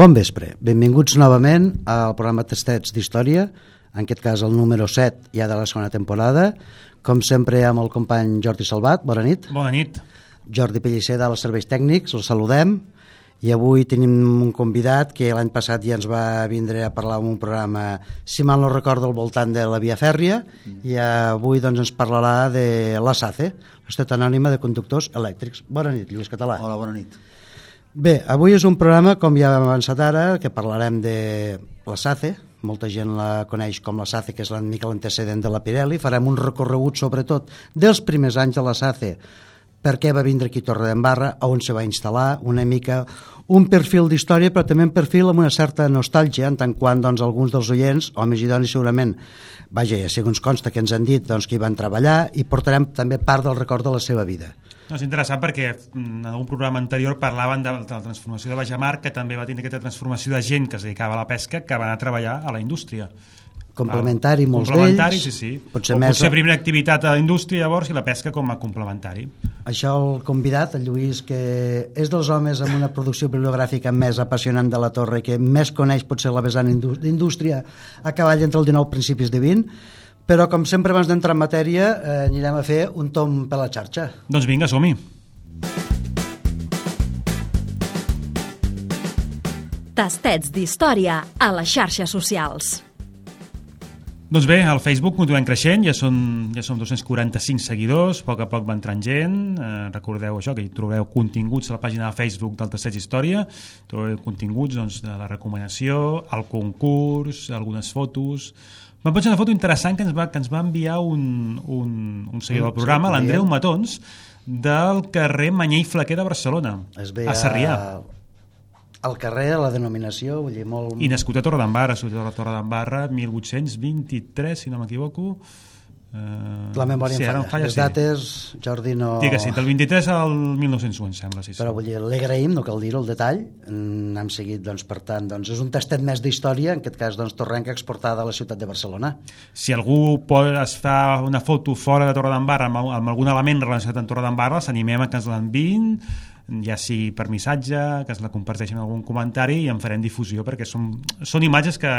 Bon vespre, benvinguts novament al programa Tastets d'Història, en aquest cas el número 7 ja de la segona temporada, com sempre amb el company Jordi Salvat, bona nit. Bona nit. Jordi Pellicer dels Serveis Tècnics, el saludem, i avui tenim un convidat que l'any passat ja ens va vindre a parlar en un programa, si mal no recordo, al voltant de la via fèrria, i avui doncs, ens parlarà de la SACE, l'Estat Anònima de Conductors Elèctrics. Bona nit, Lluís Català. Hola, bona nit. Bé, avui és un programa, com ja hem avançat ara, que parlarem de la SACE, molta gent la coneix com la SACE, que és una mica l'antecedent de la Pirelli, farem un recorregut sobretot dels primers anys de la SACE, per què va vindre aquí a Torredembarra, on se va instal·lar, una mica un perfil d'història, però també un perfil amb una certa nostàlgia, en tant quant doncs, alguns dels oients, homes i dones segurament, vaja, ja segons consta que ens han dit doncs, que hi van treballar, i portarem també part del record de la seva vida. No, és interessant perquè mm, en algun programa anterior parlaven de, de la transformació de Bajamar, que també va tenir aquesta transformació de gent que es dedicava a la pesca que va anar a treballar a la indústria. Complementari, molts complementari, d'ells. sí, sí. Potser o més- potser primera activitat a la indústria llavors i la pesca com a complementari. Això el convidat, el Lluís, que és dels homes amb una producció bibliogràfica més apassionant de la Torre, que més coneix potser la vessant indú- d'indústria a cavall entre el 19 principis de 20, però com sempre abans d'entrar en matèria eh, anirem a fer un tom per la xarxa. Doncs vinga, som-hi. Tastets d'història a les xarxes socials. Doncs bé, al Facebook continuem creixent, ja, són, ja som 245 seguidors, a poc a poc va entrant gent, eh, recordeu això, que hi trobeu continguts a la pàgina de Facebook del Tastets Història, trobeu continguts doncs, de la recomanació, el concurs, algunes fotos... Vam pensar una foto interessant que ens va, que ens va enviar un, un, un seguidor del programa, sí, l'Andreu Andreu. Matons, del carrer Manyer i Flaquer de Barcelona, Es ve a Sarrià. al carrer, a la denominació, vull dir, molt... I nascut a Torredembarra, nascut a Torredembarra, 1823, si no m'equivoco. Eh, La memòria sí, em falla. Les sí. dates, Jordi, no... Digue sí, del 23 al 1901, em sembla, sí, sí. Però vull dir, l'agraïm, no cal dir el detall, Mm, hem seguit, doncs, per tant, doncs, és un tastet més d'història, en aquest cas, doncs, torrenca exportada a la ciutat de Barcelona. Si algú pot, es fa una foto fora de Torredembarra amb, amb algun element relacionat amb Torredembarra, s'animem a que ens l'enviïn, ja sigui per missatge, que es la comparteixin en algun comentari i en farem difusió, perquè són, són imatges que,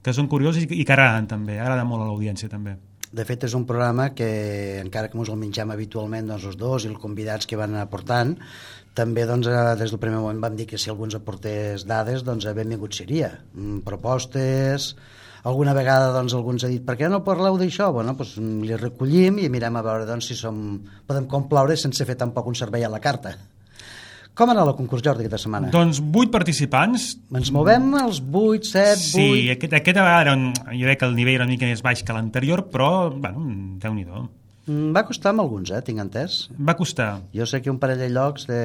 que són curioses i, i que agraden també, agraden molt a l'audiència també. De fet, és un programa que, encara que ens el menjam habitualment doncs, els dos i els convidats que van aportant, també doncs, eh, des del primer moment vam dir que si algú ens aportés dades, doncs eh, benvingut seria. Mm, Propostes, alguna vegada doncs, algú ens ha dit per què no parleu d'això? Bueno, doncs, li recollim i mirem a veure doncs, si som, podem complaure sense fer tampoc un servei a la carta. Com ha anat el concurs, Jordi, aquesta setmana? Doncs vuit participants, Ens movem als 8, 7, 8... Sí, aquest, aquest era un, jo crec que el nivell era una mica més baix que l'anterior, però, bueno, déu-n'hi-do. Mm, Va costar amb alguns, eh, tinc entès. Va costar. Jo sé que un parell de llocs de...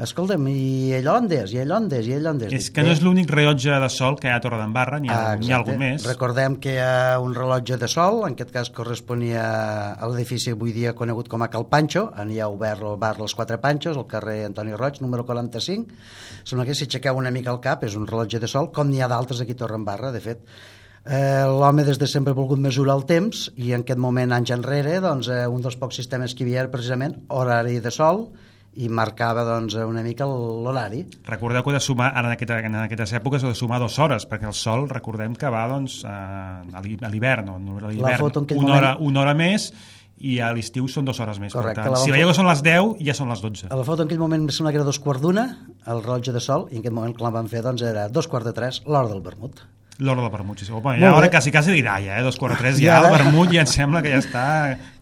Escolta'm, i allò on és? I allò on és? I allò on és? Que no és l'únic rellotge de sol que hi ha a Torredembarra, n'hi ha, Ah, ha algun més. Recordem que hi ha un rellotge de sol, en aquest cas corresponia a l'edifici avui dia conegut com a Cal Pancho, on hi ha obert el bar Els Quatre Panxos, al carrer Antoni Roig, número 45. Sembla que si aixequeu una mica el cap és un rellotge de sol, com n'hi ha d'altres aquí a Torredembarra, de fet. Eh, L'home des de sempre ha volgut mesurar el temps i en aquest moment, anys enrere, doncs, eh, un dels pocs sistemes que hi havia era precisament horari de sol i marcava doncs, una mica l'horari. Recordeu que de sumar, ara en, aquesta, en aquestes èpoques, de sumar dues hores, perquè el sol, recordem que va doncs, a, a l'hi- a l'hivern, no? a l'hivern, una, moment- hora, una hora més, i a l'estiu són dues hores més. Correcte, per tant, si veieu que són les 10, ja són les 12. A la foto en aquell moment em sembla que era dos quarts d'una, el rellotge de sol, i en aquest moment que la van fer doncs, era dos quarts de tres, l'hora del vermut. L'hora del vermut, sí. Home, Molt ja ara quasi, quasi dirà, ja, eh? Dos quarts tres, I ja ara- el vermut ja em sembla que ja està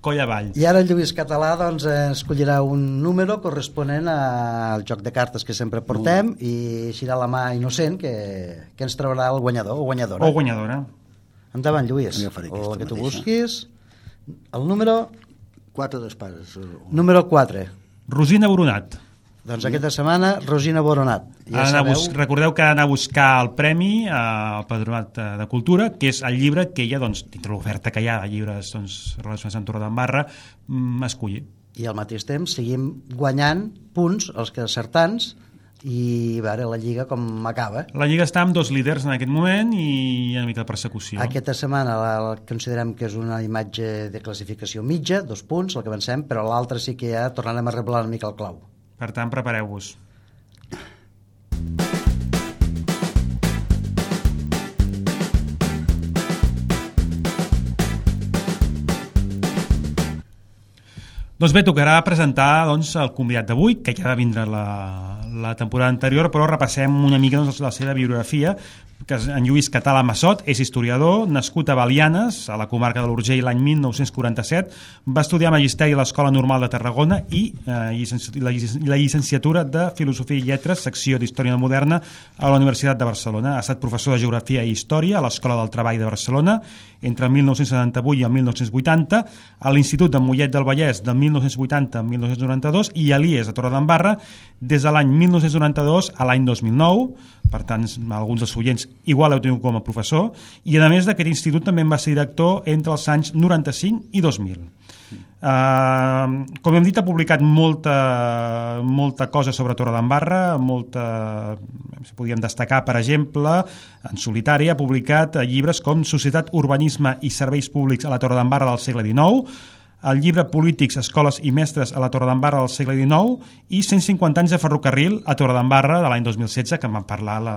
coll avall. I ara el Lluís Català doncs, escollirà un número corresponent al joc de cartes que sempre portem i eixirà la mà innocent que, que ens traurà el guanyador o guanyadora. O guanyadora. Endavant, Lluís. Jo faré aquesta el que tu mateixa. busquis. El número Quatre d'espases. número 4. Rosina Boronat. Doncs aquesta setmana, Rosina Boronat. Ja anar sabeu, bus... Recordeu que ha d'anar a buscar el premi eh, al Patronat eh, de Cultura, que és el llibre que ella, doncs, dintre l'oferta que hi ha de llibres doncs, relacionats amb Torredembarra, mm, escolli. i al mateix temps seguim guanyant punts els que acertants i a veure la lliga com acaba. La Lliga està amb dos líders en aquest moment i hi ha una mica de persecució. Aquesta setmana la, la considerem que és una imatge de classificació mitja, dos punts, el que avancem, però l'altra sí que ja tornarem a reblar una mica el clau. Per tant, prepareu-vos. Doncs bé, tocarà presentar doncs, el convidat d'avui, que ja va vindre la, la temporada anterior, però repassem una mica doncs, la seva biografia, que és en Lluís Català Massot, és historiador, nascut a Balianes, a la comarca de l'Urgell l'any 1947, va estudiar Magisteri a l'Escola Normal de Tarragona i eh, llicenci- la, llic- la llicenciatura de Filosofia i Lletres, secció d'Història Moderna a la Universitat de Barcelona. Ha estat professor de Geografia i Història a l'Escola del Treball de Barcelona entre el 1978 i el 1980, a l'Institut de Mollet del Vallès del 1980 al 1992 i a l'IES a Torredembarra des de l'any 1992 a l'any 2009, per tant, alguns dels oients igual heu tingut com a professor, i a més d'aquest institut també en va ser director entre els anys 95 i 2000. Uh, com hem dit, ha publicat molta, molta cosa sobre Torredembarra, molta, si podíem destacar, per exemple, en solitari ha publicat llibres com Societat, Urbanisme i Serveis Públics a la Torredembarra del segle XIX, el llibre Polítics, Escoles i Mestres a la Torredembarra del segle XIX i 150 anys de ferrocarril a Torredembarra de l'any 2016, que en vam parlar la,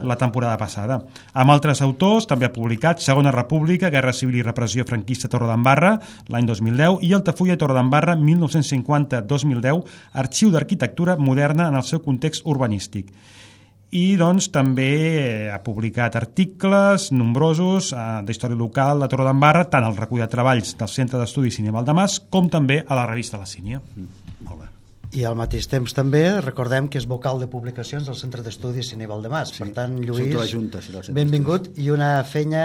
la temporada passada. Amb altres autors també ha publicat Segona República, Guerra Civil i Repressió Franquista a Torredembarra l'any 2010 i Altafulla Torredembarra 1950-2010, Arxiu d'Arquitectura Moderna en el seu context urbanístic i doncs també eh, ha publicat articles nombrosos eh, d'història local de Torredembarra, tant al recull de treballs del Centre d'Estudis Cine Valdemàs com també a la revista La Sínia. Molt bé. I al mateix temps també recordem que és vocal de publicacions del Centre d'Estudis Cine Valdemàs. Sí, per tant, Lluís, de la Junta, sí, del Centre benvingut i una feina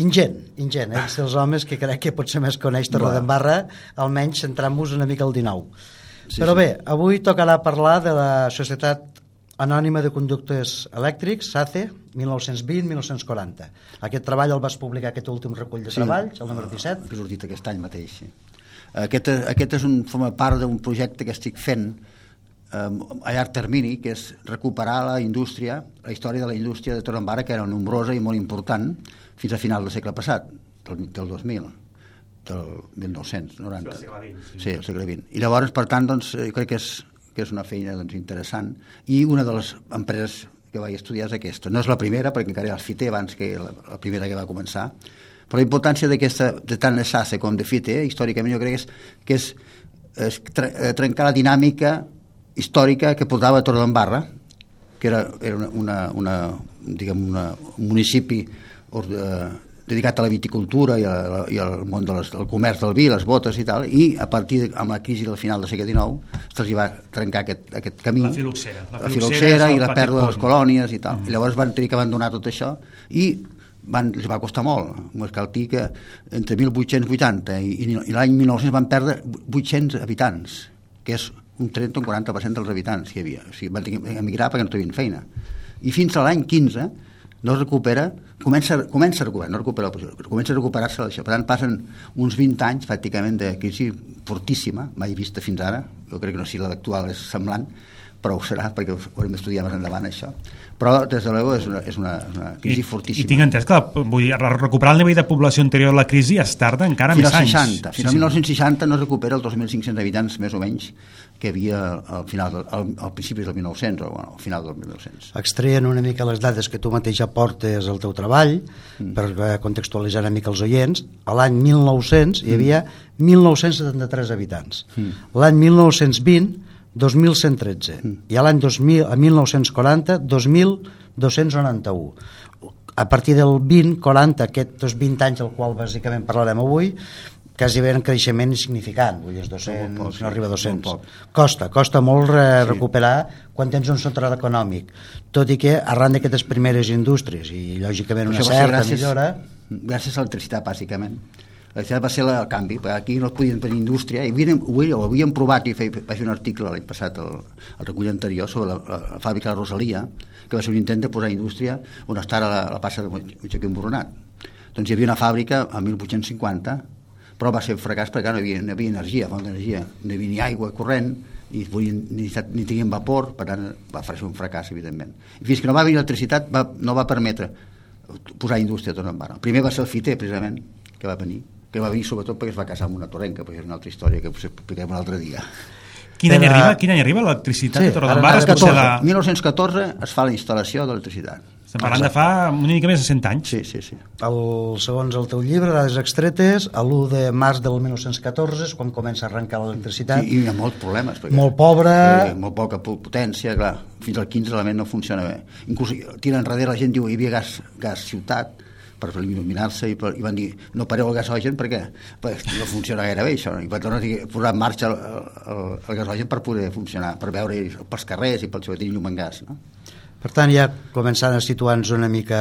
ingent, ingent. Ets dels homes que crec que potser més coneix Torredembarra, almenys centrant-vos una mica al 19. Sí, Però bé, avui tocarà parlar de la Societat Anònima de Conductes Elèctrics, SACE, 1920-1940. Aquest treball el vas publicar, aquest últim recull de treballs, el número 17. Que ha sortit aquest any mateix, sí. Aquest, aquest és un, forma part d'un projecte que estic fent eh, a llarg termini, que és recuperar la indústria, la història de la indústria de Torredembarra, que era nombrosa i molt important, fins a final del segle passat, del, del 2000 del 1990. Del segle XX, sí. Sí, el segle XX. I llavors, per tant, doncs, jo crec que és, que és una feina doncs, interessant i una de les empreses que vaig estudiar és aquesta. No és la primera, perquè encara ha el FITE abans que la, la primera que va començar, però la importància d'aquesta, de tant de SACE com de FITE, històricament jo crec que és, que és, és eh, trencar la dinàmica històrica que portava Torredembarra, que era, era una, una, una, diguem, una, un municipi eh, dedicat a la viticultura i, a, i al món del de comerç del vi, les botes i tal, i a partir de, amb la crisi del final del segle XIX se'ls va trencar aquest, aquest camí. La filoxera. La La, filoxera i la pèrdua de les colònies i tal. Mm. I llavors van tenir que abandonar tot això i van, els va costar molt. Dir que entre 1880 i, i, i l'any 1900 van perdre 800 habitants, que és un 30 o un 40% dels habitants que hi havia. O sigui, van tenir emigrar perquè no tenien feina. I fins a l'any 15 no recupera, comença, comença a recuperar, no recupera comença a recuperar-se això. Per tant, passen uns 20 anys pràcticament de crisi fortíssima, mai vista fins ara, jo crec que no sé si l'actual és semblant, però ho serà perquè ho haurem d'estudiar més endavant això. Però des de l'ego és una, és una, una crisi I, fortíssima. I tinc entès que la, vull dir, recuperar el nivell de població anterior a la crisi es tarda encara fins més al anys. 60, fins al 1960 no es recupera els 2.500 habitants més o menys que hi havia al, final, del- al, al principi del 1900 o bueno, al final del 1900 extraient una mica les dades que tu mateix aportes al teu treball Mm. per eh, contextualitzar una mica els oients. A l'any 1900 hi havia 1.973 habitants. L'any 1920 2.113 i a l'any 2000 a 1940 2.291 a partir del 20, 40, aquests 20 anys del qual bàsicament parlarem avui, quasi bé en creixement insignificant, vull dir, els 200, Molt poc, sí, no arriba a 200. molt poc. Costa, costa molt re recuperar quan tens un central econòmic, tot i que arran d'aquestes primeres indústries i lògicament una certa gràcies, millora, gràcies a l'electricitat, bàsicament. L'electricitat va ser el canvi, perquè aquí no podien tenir indústria, i havien, ho, ho havíem provat, i feia, vaig fer un article l'any passat, el, el recull anterior, sobre la, la, la fàbrica de Rosalia, que va ser un intent de posar indústria on està la, la passa de Moixequim Boronat. Doncs hi havia una fàbrica a 1850, però va ser un fracàs perquè no hi havia, no hi havia energia, font d'energia, no hi havia ni aigua corrent, ni, volien, ni, ni tenien vapor, per tant va fer un fracàs, evidentment. I fins que no va venir l'electricitat va, no va permetre posar indústria tot en barra. Primer va ser el Fiter, precisament, que va venir, que va venir sobretot perquè es va casar amb una torrenca, perquè és una altra història que potser expliquem un altre dia. Quin any arriba, quin any arriba l'electricitat Sí, sí, a Torredembarra? ara- És potser 14, la... 1914 es fa la instal·lació de l'electricitat. Estem parlant de fa una mica més de 100 anys. Sí, sí, sí. el, segons el teu llibre, dades extretes, a l'1 de març del 1914 és quan comença a arrencar l'electricitat. I, I hi ha molts problemes. Perquè, Molt pobre. Eh, molt poca po- potència, clar. Fins al 15 l'element no funciona bé. Inclús tira enrere la gent diu hi havia gas, gas ciutat per il·luminar-se i, per, i van dir no pareu el gasogen perquè, perquè no funciona gaire bé això no? i va tornar a posar en marxa el, el, el gasogen per poder funcionar per veure pels carrers i pel tenir llum en gas no? Per tant, ja començant a situar-nos una mica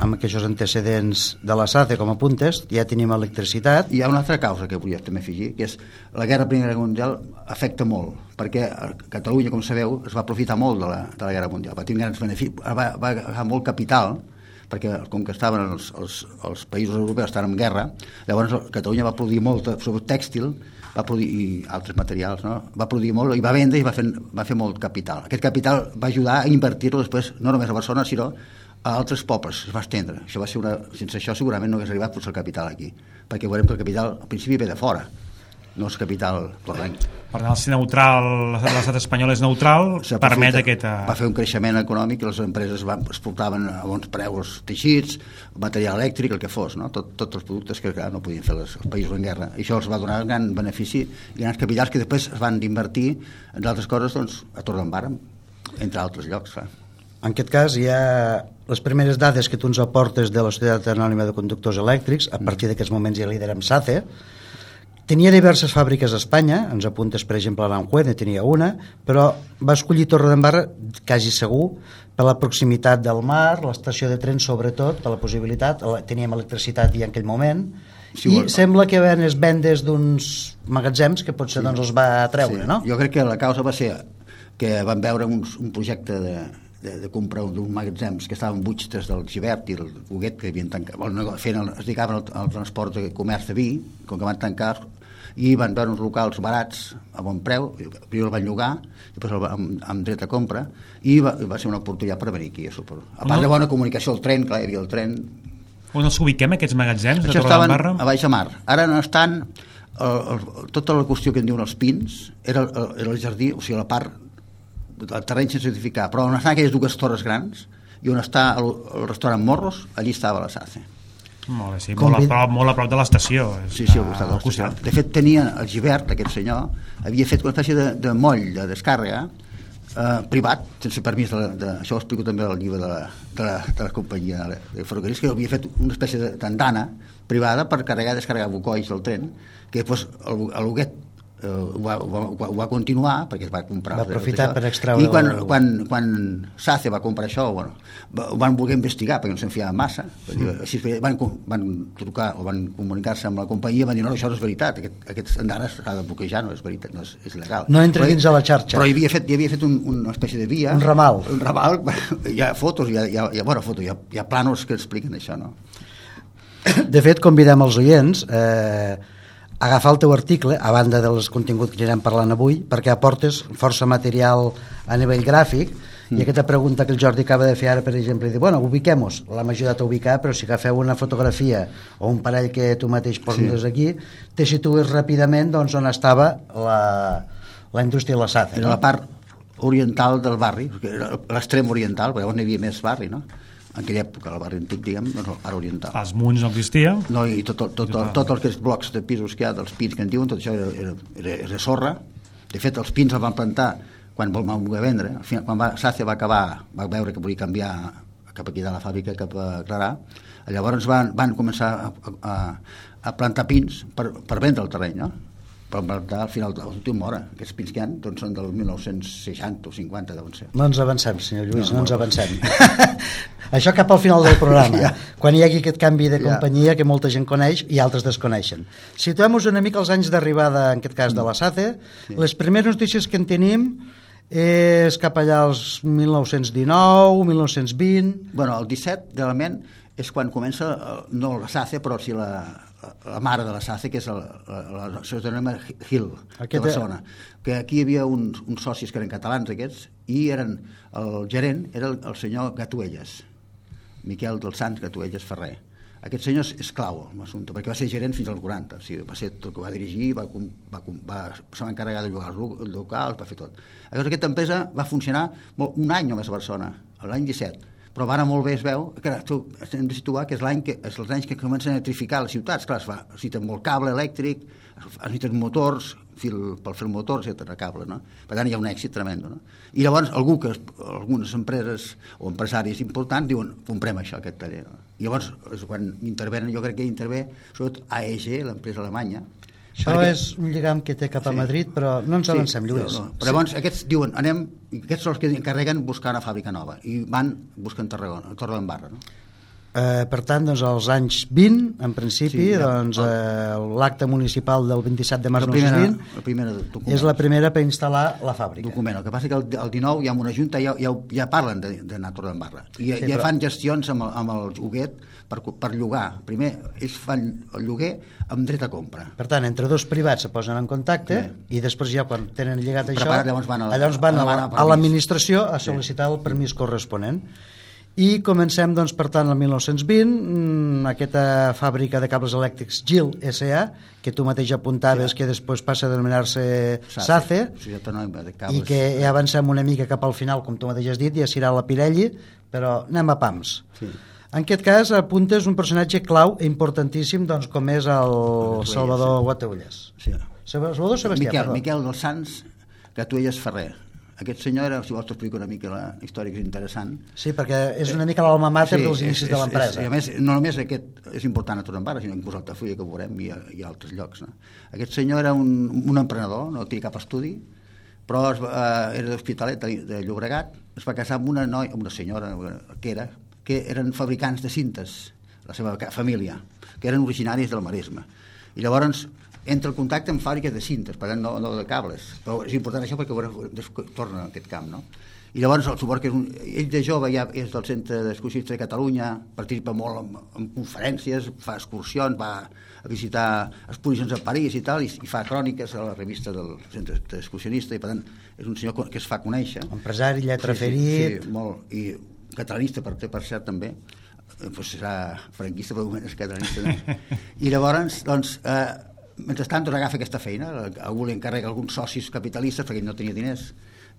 amb aquests antecedents de la SACE com a puntes, ja tenim electricitat, Hi ha una altra causa que volia també afegir, que és la guerra Primera Mundial afecta molt, perquè Catalunya, com sabeu, es va aprofitar molt de la, de la Guerra Mundial, va tenir grans beneficis, va, va agafar molt capital, perquè com que estaven els, els, els països europeus estaven en guerra, llavors Catalunya va produir molt, sobretot tèxtil, va produir, i altres materials, no? va produir molt i va vendre i va fer, va fer molt capital. Aquest capital va ajudar a invertir-lo després, no només a Barcelona, sinó a altres pobles, es va estendre. Això va ser una, sense això segurament no hagués arribat potser el capital aquí, perquè veurem que el capital al principi ve de fora, no és capital torrenc. Per tant, el ser neutral, l'estat espanyol és neutral, permet aquesta... Va fer un creixement econòmic i les empreses van, exportaven a bons preus teixits, material elèctric, el que fos, no? Tot, tots els productes que clar, no podien fer les, els països en guerra. I això els va donar un gran benefici i grans capitals que després es van invertir en altres coses doncs, a Torredembarra, entre altres llocs. Clar. En aquest cas, hi ha les primeres dades que tu ens aportes de la Societat Anònima de Conductors Elèctrics, a partir d'aquests moments ja liderem SACE, Tenia diverses fàbriques a Espanya, ens apuntes, per exemple, a l'Anjuez, ne tenia una, però va escollir Torredembarra, quasi segur, per la proximitat del mar, l'estació de tren, sobretot, per la possibilitat, teníem electricitat ja en aquell moment, Sí, i bueno. sembla que ven les vendes d'uns magatzems que potser doncs, els va treure, no? Jo crec que la causa va ser que van veure un, un projecte de, de, de comprar d'uns magatzems que estaven buits des del Givert i el Huguet que havien tancat, nego- feien el, es dedicaven al, al transport de comerç de vi, com que van tancar i van veure uns locals barats a bon preu, primer el van llogar després el, va- amb, amb dret a compra i va, va ser una oportunitat per venir aquí a a part No. de bona comunicació, el tren, clar, hi havia el tren On els ubiquem, aquests magatzems de això estaven Torredembarra? a baix de mar. Ara no estan... El, el, tota la qüestió que en diuen els pins era, el, era el jardí, o sigui, la part del terreny sense edificar, però on estan aquelles dues torres grans i on està el, el restaurant Morros, allí estava la SACE. Molt sí, molt a, prop, molt a prop de l'estació. Sí, sí, al costat de l'estació. De fet, tenia el Givert, aquest senyor, havia fet una espècie de, de moll de descàrrega eh, privat, sense permís de, la- de, això ho explico també al llibre de la, de la, de la companyia de, ferrocarrils, que havia fet una espècie de tandana privada per carregar i descarregar bucois del tren, que després el, el Huguet eh, ho, va, ho, va, ho va continuar perquè es va comprar Va aprofitar per extreure i quan, el- quan, quan SACE va comprar això bueno, van voler investigar perquè no se'n fiaven massa mm. així van, van trucar o van comunicar-se amb la companyia i van dir no, això no és veritat aquest, aquests andanes s'ha de bloquejar no és veritat, no és, és legal No entra Però- dins de la xarxa. però hi havia fet, hi havia fet un, una espècie de via Un ramal. un ramal, hi ha fotos hi ha, hi ha, hi ha, bueno, fotos, hi ha, hi ha planos que expliquen això no? De fet, convidem els oients eh, agafar el teu article, a banda dels continguts que anirem parlant avui, perquè aportes força material a nivell gràfic, mm. i aquesta pregunta que el Jordi acaba de fer ara, per exemple, diu, bueno, ubiquem-nos, l'hem ajudat a ubicar, però si agafeu una fotografia o un parell que tu mateix poses sí. aquí, te situes ràpidament doncs, on estava la, la indústria de la SACE. era la part oriental del barri l'extrem oriental, perquè llavors n'hi havia més barri no? En aquella època, el barri antic diguem, el part oriental Els munts no existia. No, i tot, tot, tot, tot, tot és blocs de pisos que hi ha, dels pins que en diuen, tot això era, era, era, era sorra. De fet, els pins els van plantar quan vol voler vendre. Al final, quan va, Sace va acabar, va veure que volia canviar cap aquí de la fàbrica, cap a Clarà. Llavors van, van començar a, a, a plantar pins per, per vendre el terreny, no? Per plantar al final de l'última hora. Aquests pins que hi ha doncs, són del 1960 o 50, deuen ser. No ens avancem, senyor Lluís, no, No, no ens avancem. Això cap al final del programa, Ja. quan hi hagi aquest canvi de Ja. companyia que molta gent coneix i altres desconeixen. Situem-nos una mica als anys d'arribada, en aquest cas, de la SACE. Sí. Les primeres notícies que en tenim és cap allà als 1919, 1920... Bueno, el 17, realment, és quan comença, eh, no la SACE, però sí la, la mare de la SACE, que és el- la, la, la Societat Hill, Aquest- de Barcelona. Que aquí hi havia uns, uns socis que eren catalans, aquests, i eren, el gerent era el, el senyor Gatuelles, Miquel dels Sants Gatuelles Ferrer. Aquest senyor és, és clau en l'assumpte, perquè va ser gerent fins als 40, o sigui, va ser tot el que va dirigir, va, va, va, se va encarregar de llogar els lo- locals, va fer tot. Llavors aquesta empresa va funcionar molt, un any només a Barcelona, l'any 17, però va anar molt bé, es veu, que tu, hem de situar que és l'any que, és els anys que comencen a electrificar les ciutats, clar, es, fa, es necessita molt cable elèctric, es necessiten motors, fil, per fer el motor, etc cable, no? Per tant, hi ha un èxit tremendo, no? I llavors, algú que, algunes empreses o empresaris importants diuen, comprem això, aquest taller, no? I llavors, és quan intervenen, jo crec que intervé, sobretot AEG, l'empresa alemanya, Això perquè- és un lligam que té cap a Sí. Madrid, però no ens avancem, Lluís. No, no. Però llavors aquests diuen, anem, aquests són els que encarreguen buscar una fàbrica nova i van buscant Tarragona, Torredembarra, no? Eh, per tant, doncs, als anys 20, en principi, Sí, sí, ja. doncs, eh, l'acte municipal del 27 de març La del primera, 2020 la primera document. és la primera per instal·lar la fàbrica. document. El que passa que el, el 19 ja amb una junta ja, ja, ja parlen de- d'anar a Torredembarra i Sí, ja però- fan gestions amb el, amb el joguet per, per llogar. Primer ells fan el lloguer amb dret a compra. Per tant, entre dos privats se posen en contacte Bé. i després ja quan tenen llegat això, Preparat, llavors van a la- llavors van a, la- a a l'administració a sol·licitar el permís corresponent. I comencem, doncs, per tant, el 1920, mm, aquesta fàbrica de cables elèctrics GIL S.A., que tu mateix apuntaves Sí. que després passa a denominar-se SACE, de i Cables. que ja avancem una mica cap al final, com tu mateix has dit, ja serà la Pirelli, però anem a pams. Sí. En aquest cas apuntes un personatge clau i importantíssim doncs, com és el Salvador Guataulles. Sí. Salvador Sebastià, Miquel, perdó. Miquel dels Sants Gatuelles Ferrer. Aquest senyor era, si vols t'ho explico una mica la història que és interessant. Sí, perquè és una mica l'alma mater dels és- inicis és- de és- l'empresa. I a més, no només aquest és important a Torrembarra, sinó inclús a Altafulla, que ho veurem, i a, i a altres llocs. No? Aquest senyor era un, un emprenedor, no tenia cap estudi, però es eh, era d'Hospitalet, de, de Llobregat, es va casar amb una, noia, amb una senyora que era, que eren fabricants de cintes, la seva família, que eren originaris del Maresme. I llavors entra el contacte amb fàbriques de cintes, per tant no, no de cables. Però és important això perquè veureu, des- torna a aquest camp, no? I llavors el suport que és un, ell de jove ja és del Centre d'Excursionistes de Catalunya, participa molt en, en conferències, fa excursions, va a visitar exposicions a París i tal, i, i fa cròniques a la revista del Centre d'Excursionista, i per tant és un senyor que es fa conèixer. Empresari, lletra Sí, sí. Sí, molt. I catalanista, per, per cert, també. Pues serà franquista, però és catalanista. No? I llavors, doncs, eh, mentrestant, doncs, agafa aquesta feina. Algú li encarrega alguns socis capitalistes, perquè no tenia diners,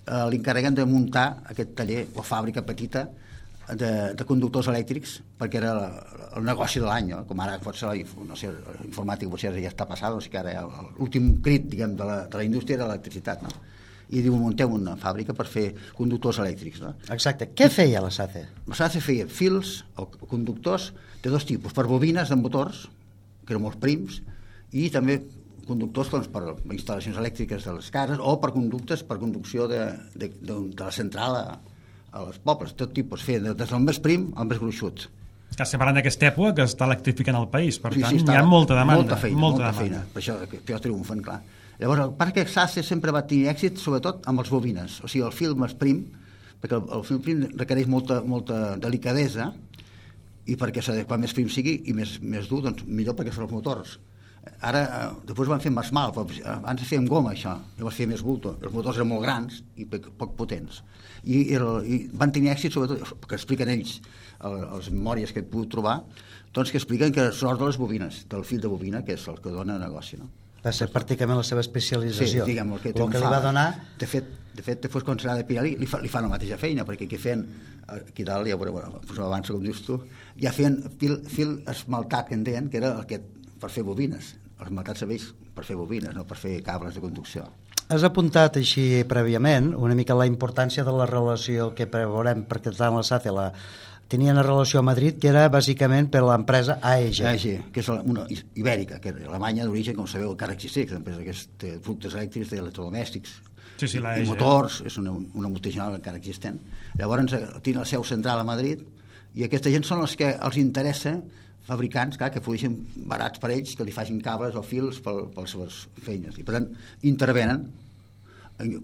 eh, li encarreguen de muntar aquest taller o fàbrica petita de, de conductors elèctrics perquè era el negoci de l'any, no? com ara pot ser no sé, la informàtica potser ja està passada, o sigui que ara l'últim crit diguem, de, la, de la indústria era l'electricitat. No? I diu, muntem una fàbrica per fer conductors elèctrics. No? Exacte. Què feia la SACE? La SACE feia fils o conductors de dos tipus, per bobines de motors, que eren molt prims, i també conductors doncs, per instal·lacions elèctriques de les cases o per conductes per conducció de, de, de, de la central a, a les pobles, tot tipus, feia des del més prim al més gruixut. Que estem parlant d'aquesta època que està electrificant el país, per tant, està- hi ha molta demanda. Molta feina, molta, demanda. feina. Per això que, que triomfen, clar. Llavors, el parc SACE sempre va tenir èxit, sobretot amb els bobines. O sigui, el fil més prim, perquè el, el fil prim requereix molta, molta delicadesa, i perquè quan més prim sigui i més, més dur, doncs millor perquè són els motors. Ara, eh, després van fer més mal, però abans es amb goma, això, llavors feia més bulto. Els motors eren molt grans i poc, potents. I, i, el, I van tenir èxit, sobretot, que expliquen ells, a les memòries que he pogut trobar, doncs que expliquen que sort de les bobines, del fil de bobina, que és el que dona negoci, no? Va ser pràcticament la seva Sí, especialització. diguem, el que el que li va donar... De fet, de fet, després quan serà de Pirelli li, fa, li fan la mateixa feina, perquè aquí feien, aquí dalt, ja veureu, bueno, pues abans, com dius tu, ja feien fil, fil esmaltat, que en deien, que era el que, per fer bobines. Els esmaltats serveix per fer bobines, no per fer cables de conducció. has apuntat així prèviament una mica la importància de la relació que veurem, perquè tant la SACE la, tenien una relació a Madrid que era bàsicament per l'empresa AEG. AEG, que és una ibèrica, que era Alemanya d'origen, com sabeu, encara existeix, és que té productes elèctrics, té electrodomèstics, Sí, sí, la i AEG. motors, és una, una multinacional encara existent. Llavors eh, té la seu central a Madrid i aquesta gent són els que els interessa fabricants clar, que produeixen barats per ells, que li facin cables o fils per, per les seves feines. I per tant, intervenen eh,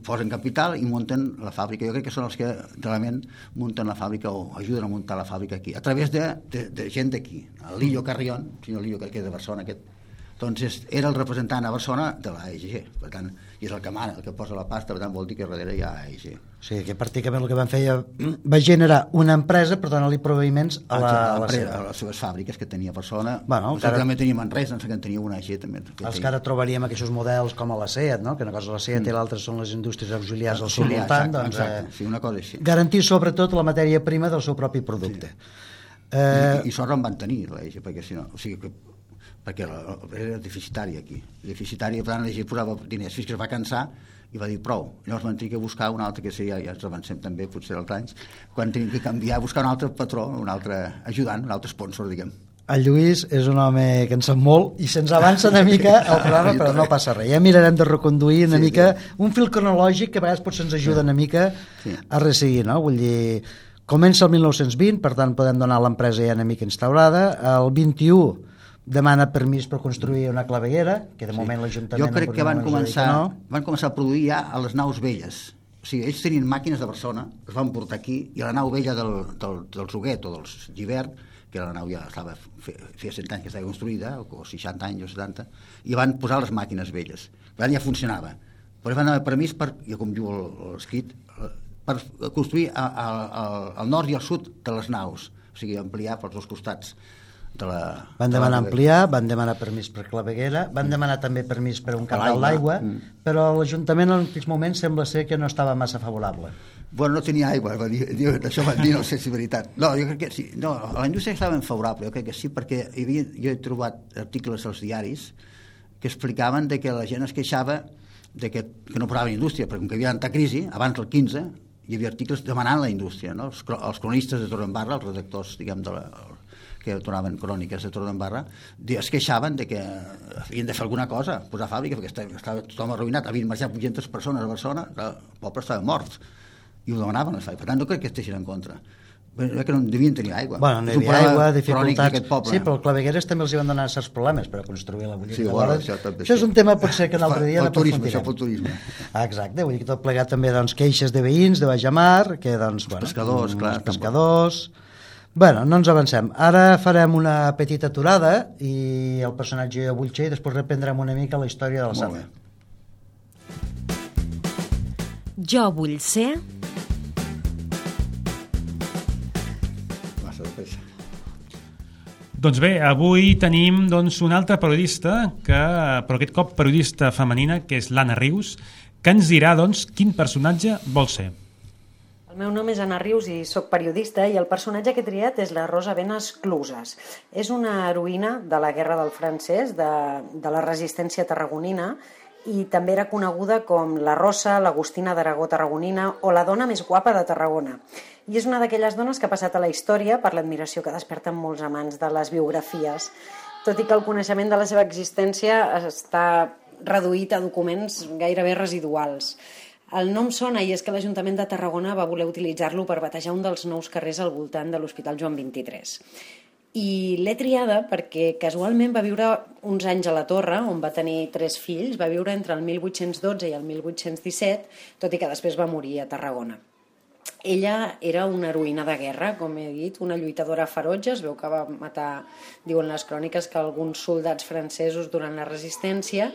posen capital i munten la fàbrica. Jo crec que són els que realment munten la fàbrica o ajuden a muntar la fàbrica aquí, a través de, de, de gent d'aquí. El Lillo Carrión, el senyor Lillo, que és de Barcelona, aquest, doncs és, era el representant a Barcelona de l'AEG, per tant, i és el que mana, el que posa la pasta, per tant vol dir que darrere hi ha AEG. O sigui, que pràcticament el que van fer ja va generar una empresa per donar-li proveïments a la, a la seva. a les seves fàbriques que tenia a Barcelona. Bueno, no sé encara- que també tenia Manresa, no sé que en tenia una AEG també. que Els que ara trobaríem aquests models com a la SEAT, no? que una cosa és la SEAT i l'altra són les indústries auxiliars al seu Mm. Voltant, exacte, doncs, exacte, eh, sí, una cosa així. garantir sobretot la matèria prima del seu propi producte. Eh... Eh, I, I sort en van tenir, l'EG, perquè si no... O sigui, que, perquè la- era deficitari aquí. Deficitari, per tant, l'EG posava diners fins que es va cansar i va dir prou. Llavors van tenir que buscar un altre, que seria, ja ens avancem també, potser als anys, quan tenim que canviar, buscar un altre patró, un altre ajudant, un altre sponsor, diguem. el Lluís és un home que en sap molt i se'ns avança una mica el programa, però no passa res. Ja mirarem de reconduir una Sí, mica un fil cronològic que a vegades potser ens ajuda una mica Sí. a resseguir, no? Vull dir, comença el 1920, per tant podem donar l'empresa ja una mica instaurada. El 21 demana permís per construir una claveguera, que de moment l'Ajuntament... Jo crec que van començar, no. van començar a produir ja a les naus velles. O sigui, ells tenien màquines de Barcelona, es van portar aquí, i a la nau vella del, del, del Zuguet o dels Givert, que la nau ja estava, fe- feia 100 anys que estava construïda, o 60 anys o 70, i van posar les màquines velles. Per tant, ja funcionava. Però van donar permís per, ja com diu l'escrit, eh, per construir a, a, a, al nord i al sud de les naus, o sigui, ampliar pels dos costats de la... Van de la demanar nau. ampliar, van demanar permís per claveguera, van demanar també permís per un l'aigua. d'aigua, Mm. però l'Ajuntament en aquells moments sembla ser que no estava massa favorable. Bueno, no tenia aigua, va dir, diu, això va dir, no sé si veritat. No, jo crec que sí. No, a la indústria estava favorable, jo crec que sí, perquè hi havia, jo he trobat articles als diaris que explicaven de que la gent es queixava de que, que no parava la indústria, perquè com que hi havia tanta crisi, abans del 15, hi havia articles demanant la indústria, no? Els, els cronistes de Torredembarra, els redactors, diguem, de la, que donaven cròniques de Torredembarra, di- es queixaven de que havien de fer alguna cosa, posar fàbrica, perquè estava, estava tothom arruïnat, havien marxat 800 persones a Barcelona, el poble estava mort, i ho demanaven, les fàbriques. per tant no crec que estiguin en contra. Que no devien tenir aigua. Bueno, no hi havia aigua, dificultats... poble. Sí, però el clavegueres també els hi van donar certs problemes per construir la Sí, bullida. bueno, Llavors, això també això és sí. un tema potser que un altre dia turisme, n'aprofundirem. això pel turisme. Ah, Exacte, vull dir que tot plegat també doncs, queixes de veïns, de Bajamar, que doncs... Bueno, pescadors, clar, pescadors... Bueno, no ens avancem. Ara farem una petita aturada i el personatge vull ser i després reprendrem una mica la història de la Sala. Jo vull ser... Massa de pressa. Doncs bé, avui tenim doncs, una altra periodista, que, però aquest cop periodista femenina, que és l'Anna Rius, que ens dirà doncs, quin personatge vol ser. El meu nom és Anna Rius i sóc periodista i el personatge que he triat és la Rosa Benes Cluses. És una heroïna de la Guerra del Francès, de, de la resistència tarragonina, i també era coneguda com la Rosa, l'Agustina d'Aragó tarragonina o la dona més guapa de Tarragona. I és una d'aquelles dones que ha passat a la història per l'admiració que desperten molts amants de les biografies, tot i que el coneixement de la seva existència està reduït a documents gairebé residuals. El nom sona i és que l'Ajuntament de Tarragona va voler utilitzar-lo per batejar un dels nous carrers al voltant de l'Hospital Joan 23. I l'he triada perquè casualment va viure uns anys a la Torre, on va tenir tres fills, va viure entre el 1812 i el 1817, tot i que després va morir a Tarragona. Ella era una heroïna de guerra, com he dit, una lluitadora ferotge, es veu que va matar, diuen les cròniques, que alguns soldats francesos durant la resistència,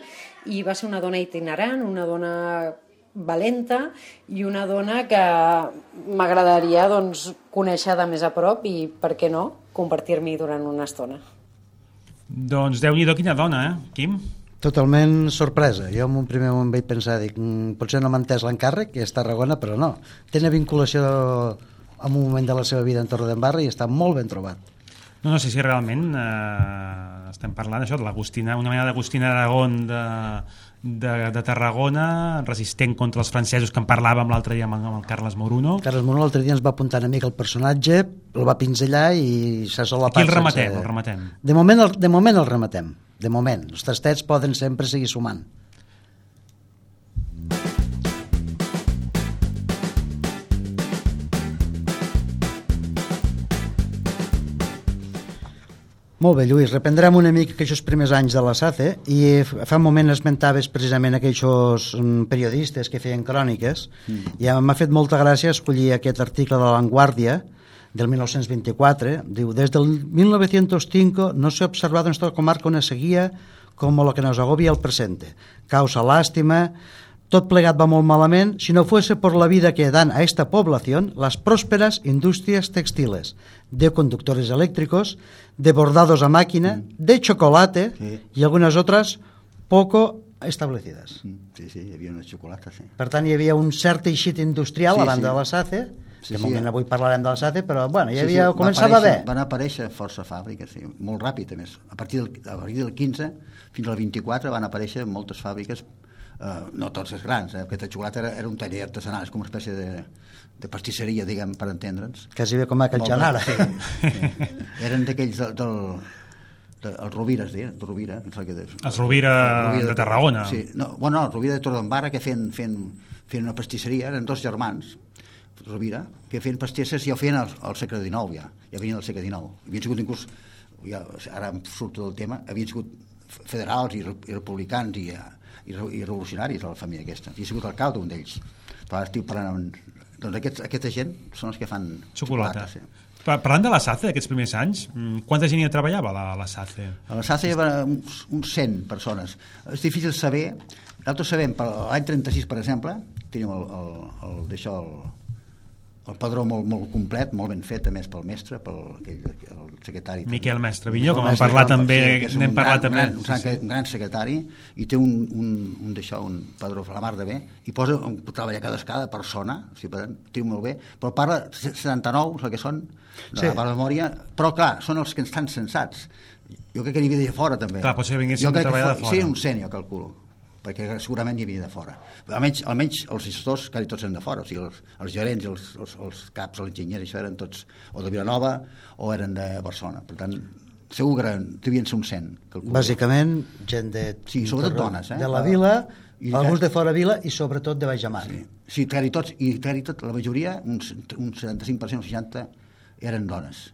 i va ser una dona itinerant, una dona valenta i una dona que m'agradaria doncs, conèixer de més a prop i, per què no, compartir-m'hi durant una estona. Doncs déu-n'hi-do quina dona, eh, Quim? Totalment sorpresa. Jo en un primer moment vaig pensar, dic, "Mm, potser no m'ha entès l'encàrrec, que és Tarragona, però no. Té una vinculació en un moment de la seva vida en Torredembarra i està molt ben trobat. No, no sé si realment eh, estem parlant això de l'Agustina, una mena d'Agustina Aragón de, de, de Tarragona, resistent contra els francesos que en parlàvem l'altre dia amb, amb el Carles Moruno. Carles Mono l'altre dia ens va apuntar una mica el personatge, el va pinzellar i s'ha solapat. Aquí el sense- rematem, el rematem. De moment, el, de moment el rematem. De moment. Els tastets poden sempre seguir sumant. Molt bé, Lluís, reprendrem una mica aquells primers anys de la SACE i f- fa un moment esmentaves precisament aquells mm, periodistes que feien cròniques mm. i m'ha fet molta gràcia escollir aquest article de La Vanguardia del 1924, diu, des del 1905 no se ha observado en esta comarca una sequía como lo que nos agobia el presente. Causa lástima, tot plegat va molt malament si no fuese por la vida que dan a esta población las prósperas industrias textiles, de conductores eléctricos, de bordados a máquina, de chocolate Sí. y algunas otras poco establecidas. Mm, Sí, sí, hi havia una xocolata, sí. Per tant, hi havia un cert teixit industrial Sí, a banda sí. de la SACE, Sí, de sí. moment avui parlarem de la SACE, però bueno, hi Sí, havia, sí, va començava bé. Van aparèixer força fàbriques, sí, molt ràpid, a més. A partir del, a partir del 15 fins al 24 van aparèixer moltes fàbriques, eh, no tots els grans, eh, la xocolata era, era un taller artesanal, és com una espècie de, de pastisseria, diguem, per entendre'ns. Quasi bé com a Can Molt Janara. bé, Sí, sí. Eren d'aquells del, del, de, el Rovira es deia, el Rovira, no sé què és. Els Rovira El de Tarragona. Sí, no, bueno, no, el Rovira de Torredembarra que feien, feien, feien una pastisseria, eren dos germans, Rovira, que feien pastisses ja ho feien al, al segle XIX, ja, ja venien al segle XIX. Havien sigut inclús, ja, ara em surto del tema, havien sigut federals i, i republicans i, eh, i, i revolucionaris a la família aquesta. I ha sigut alcalde un d'ells. Però estic parlant amb... Doncs aquests, aquesta gent són els que fan Xocolata. sí. Pa- Parlant de la SACE, d'aquests primers anys, mm, quanta gent hi treballava a la, la SACE? A la SACE hi havia uns, uns 100 persones. És difícil saber... Nosaltres sabem, per l'any 36, per exemple, tenim el, el, el, el, el padró molt, molt complet, molt ben fet, a més, pel mestre, pel aquell, el secretari. Miquel Mestre Vinyó, com El hem parlat també, és n'hem parlat gran, també. Un gran, un, gran, un gran secretari, i té un, un, un d'això, un padró a la mar de bé, i posa, un, treballa cada, cada persona, o sigui, per tant, té molt bé, però parla 79, és el que són, de Sí. sí. la memòria, però clar, són els que estan censats. Jo crec que n'hi havia de fora, també. Clar, potser vinguessin a treballar de fora. Sí, un sènior, calculo perquè segurament hi havia de fora. Però almenys, almenys els gestors quasi tots eren de fora, o sigui, els, els gerents, els, els, els caps, els enginyers, això eren tots o de Vilanova o eren de Barcelona. Per tant, segur que eren, devien ser un 100. Calculo. Bàsicament, gent de... Sí, sobretot dones, eh? De la vila, I- alguns de fora vila i sobretot de Baix Amar. Sí, sí quasi tots, i quasi tot, la majoria, un, un 75% o 60, eren dones.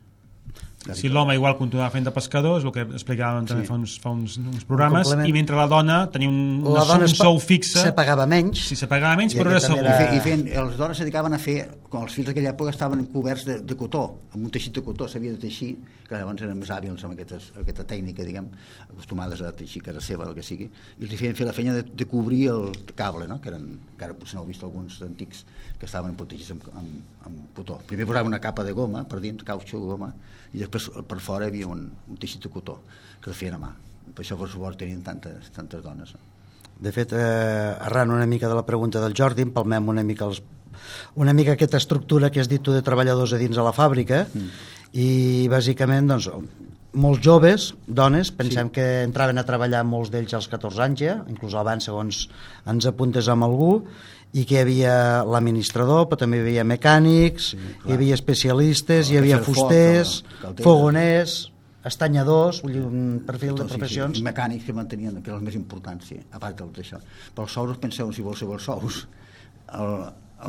Si l'home igual continuava fent de pescador, és el que explicàvem també Sí. fa, uns, fa uns, uns programes, i mentre la dona tenia un, La dona un sou fixe, se pagava menys. si se pagava menys, però era segur. era- i fent, les dones es dedicaven a fer, com els fills d'aquella època estaven coberts de, de cotó, amb un teixit de cotó, s'havia de teixir, que llavors eren més hàbils amb aquestes, aquesta tècnica, diguem, acostumades a teixir casa seva, el que sigui, i els feien fer la feina de, de cobrir el cable, no? que eren, encara potser no heu vist alguns antics que estaven protegits amb, amb, amb cotó. Primer posaven una capa de goma per dins, cautxo, goma, i després per fora hi havia un, un teixit de cotó que el feien a mà. Per això, per suposo, tenien tantes, tantes dones. De fet, eh, arran una mica de la pregunta del Jordi, empalmem una mica els, una mica aquesta estructura que has dit tu de treballadors a dins de la fàbrica mm. i bàsicament doncs, molts joves, dones, pensem sí. que entraven a treballar molts d'ells als 14 anys ja, inclús abans segons ens apuntes amb algú i que hi havia l'administrador, però també hi havia mecànics, sí, hi havia especialistes, hi havia foc, fusters, calder. fogoners, estanyadors, vull dir, un perfil de Tot, sí, professions. Sí, I mecànics que mantenien, que eren els més importants, sí, a part d'això. Però els sous, penseu, si vols saber els sous, el,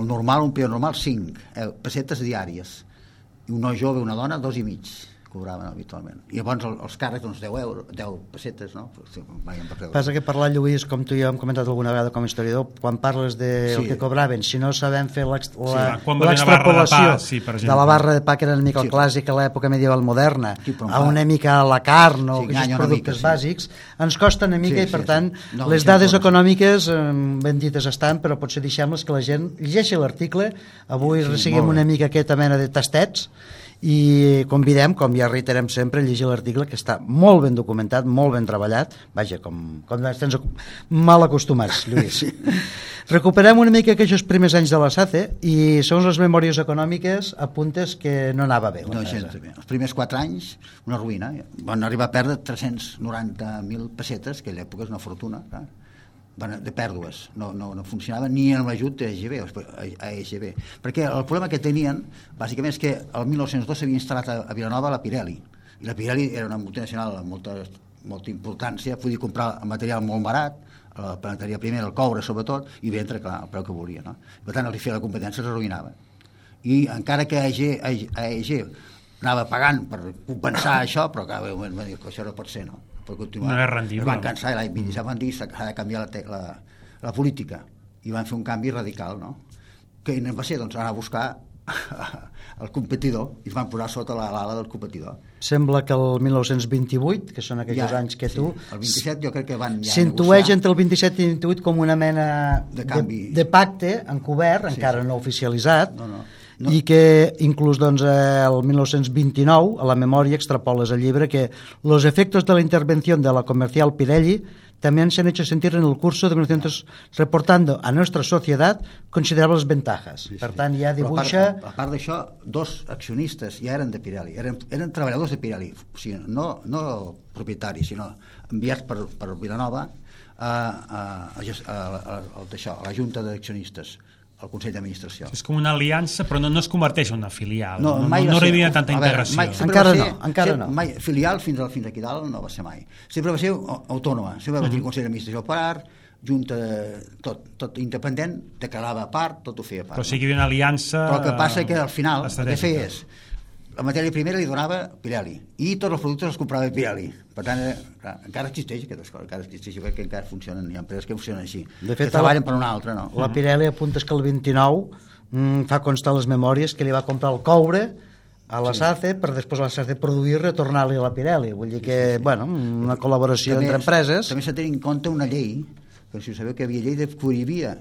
el normal, un peó normal, 5 eh, pessetes diàries. I un noi jove, una dona, dos i mig cobraven habitualment. I llavors el, els càrrecs, doncs 10 euros, 10 pessetes, no? Sí, vaien per. Passa que parlar, Lluís, com tu i jo hem comentat alguna vegada com a historiador, quan parles de sí. el Sí. que cobraven, si no sabem fer de l'extrapolació pa, sí, per de exemple. la barra de pa, que era una mica el Sí. clàssic a l'època medieval moderna, Sí, a una mica a la carn o Sí, aquests productes mica, sí. bàsics, ens costa una mica Sí, i, per sí, tant, sí. No, les dades sí. econòmiques eh, ben dites estan, però potser deixem-les que la gent llegeixi l'article. Avui Sí, sí, seguim una mica aquesta mena de tastets i convidem, com ja reiterem sempre, a llegir l'article que està molt ben documentat, molt ben treballat, vaja, com, com ens tens mal acostumats, Lluís. Recuperem una mica aquests primers anys de la SACE i segons les memòries econòmiques apuntes que no anava bé no, gens bé. Els primers 4 anys, una ruïna. Van arribar a perdre 390.000 pessetes, que a l'època és una fortuna, clar de pèrdues, no, no, no funcionava ni en l'ajut d'EGB, a EGB. Perquè el problema que tenien, bàsicament, és que el 1902 s'havia instal·lat a, a Vilanova la Pirelli, i la Pirelli era una multinacional amb molta, molta importància, podia comprar material molt barat, la planetaria primera, el coure sobretot, i vendre, clar, el preu que volia. No? Per tant, li feia la competència s'arruïnava. I encara que AEG, AEG anava pagant per compensar això, però clar, va dir que això no pot ser, no? Per continuar. No és rendible. Es van cansar i l'any 27 van dir que s'ha de canviar la, la, la política i van fer un canvi radical, no? Que va ser, doncs, anar a buscar el competidor i es van posar sota l'ala del competidor. Sembla que el 1928, que són aquells ja, anys que tu... Sí, el 27 jo crec que van ja S'intueix entre el 27 i el 28 com una mena de, canvi. de, de pacte encobert, sí, encara sí. no oficialitzat, no, no no. i que inclús doncs, el 1929 a la memòria extrapoles el llibre que los efectos de la intervención de la comercial Pirelli también se han hecho sentir en el curso de 1900 reportando a nuestra sociedad considerables ventajas. Sí, sí. Per tant, ja dibuixa... a part, part d'això, dos accionistes ja eren de Pirelli, eren, eren treballadors de Pirelli, o sigui, no, no propietaris, sinó enviats per, per Vilanova a, a, a, a, a, a, a la Junta d'accionistes al Consell d'Administració. És com una aliança, però no, no es converteix en una filial. No, mai no, no, no arriba tanta veure, integració. Mai, encara ser, no, encara no. Mai, filial fins, al, fins aquí dalt no va ser mai. Sempre va ser autònoma, sempre va tenir uh -huh. Consell d'Administració a part, junta, tot, tot independent, declarava a part, tot ho feia a part. Però sí que hi havia una aliança... Però el que passa que al final el que feia és la matèria primera li donava Pirelli i tots els productes els comprava Pirelli per tant, eh, clar, encara existeix aquesta cosa encara existeix, jo crec que encara funcionen hi ha empreses que funcionen així, de fet, que treballen la, per una altra no? la Pirelli apunta que el 29 mm, fa constar les memòries que li va comprar el coure a la sí. SACE per després la SACE produir i retornar-li a la Pirelli vull dir que, sí, sí. bueno, una col·laboració també, entre empreses també s'ha de tenir en compte una llei que si ho sabeu que havia llei de prohibia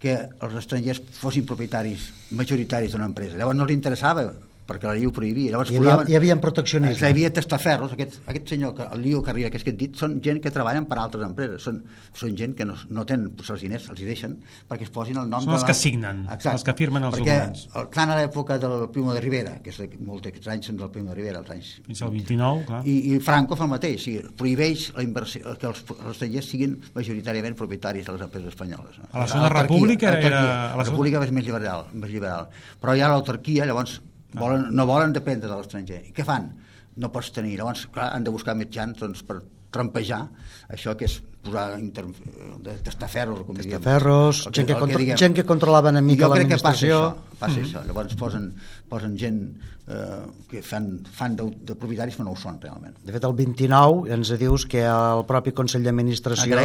que els estrangers fossin propietaris majoritaris d'una empresa llavors no li interessava perquè la llei ho prohibia. Llavors, hi, havia, hi havia proteccionisme. Hi havia testaferros, aquest, aquest senyor, que, el Lio Carriera, que és que he dit, són gent que treballen per altres empreses, són, són gent que no, no tenen pues, els diners, els hi deixen perquè es posin el nom són de els la... que signen, Exacte. els que firmen els perquè documents. El, tant a l'època del Primo de Rivera, que és molts d'aquests anys són del Primo de Rivera, els anys... Fins al 29, clar. I, i Franco fa el mateix, o sigui, prohibeix la inversió, que els, els estrangers siguin majoritàriament propietaris de les empreses espanyoles. No? A la zona república era... A la república és més liberal, més liberal. Però hi ha l'autarquia, llavors Volen, no volen dependre de l'estranger. I què fan? No pots tenir. Llavors, clar, han de buscar mitjans doncs, per trampejar això que és posar inter... de testaferros, com diguem. Testaferros, gent, que, que diguem. gent que controlava una mica l'administració. Jo crec que passa això, passa mm -hmm. això. Llavors posen, posen gent eh, que fan, fan de, de propietaris però no ho són realment. De fet, el 29 ens dius que el propi Consell d'Administració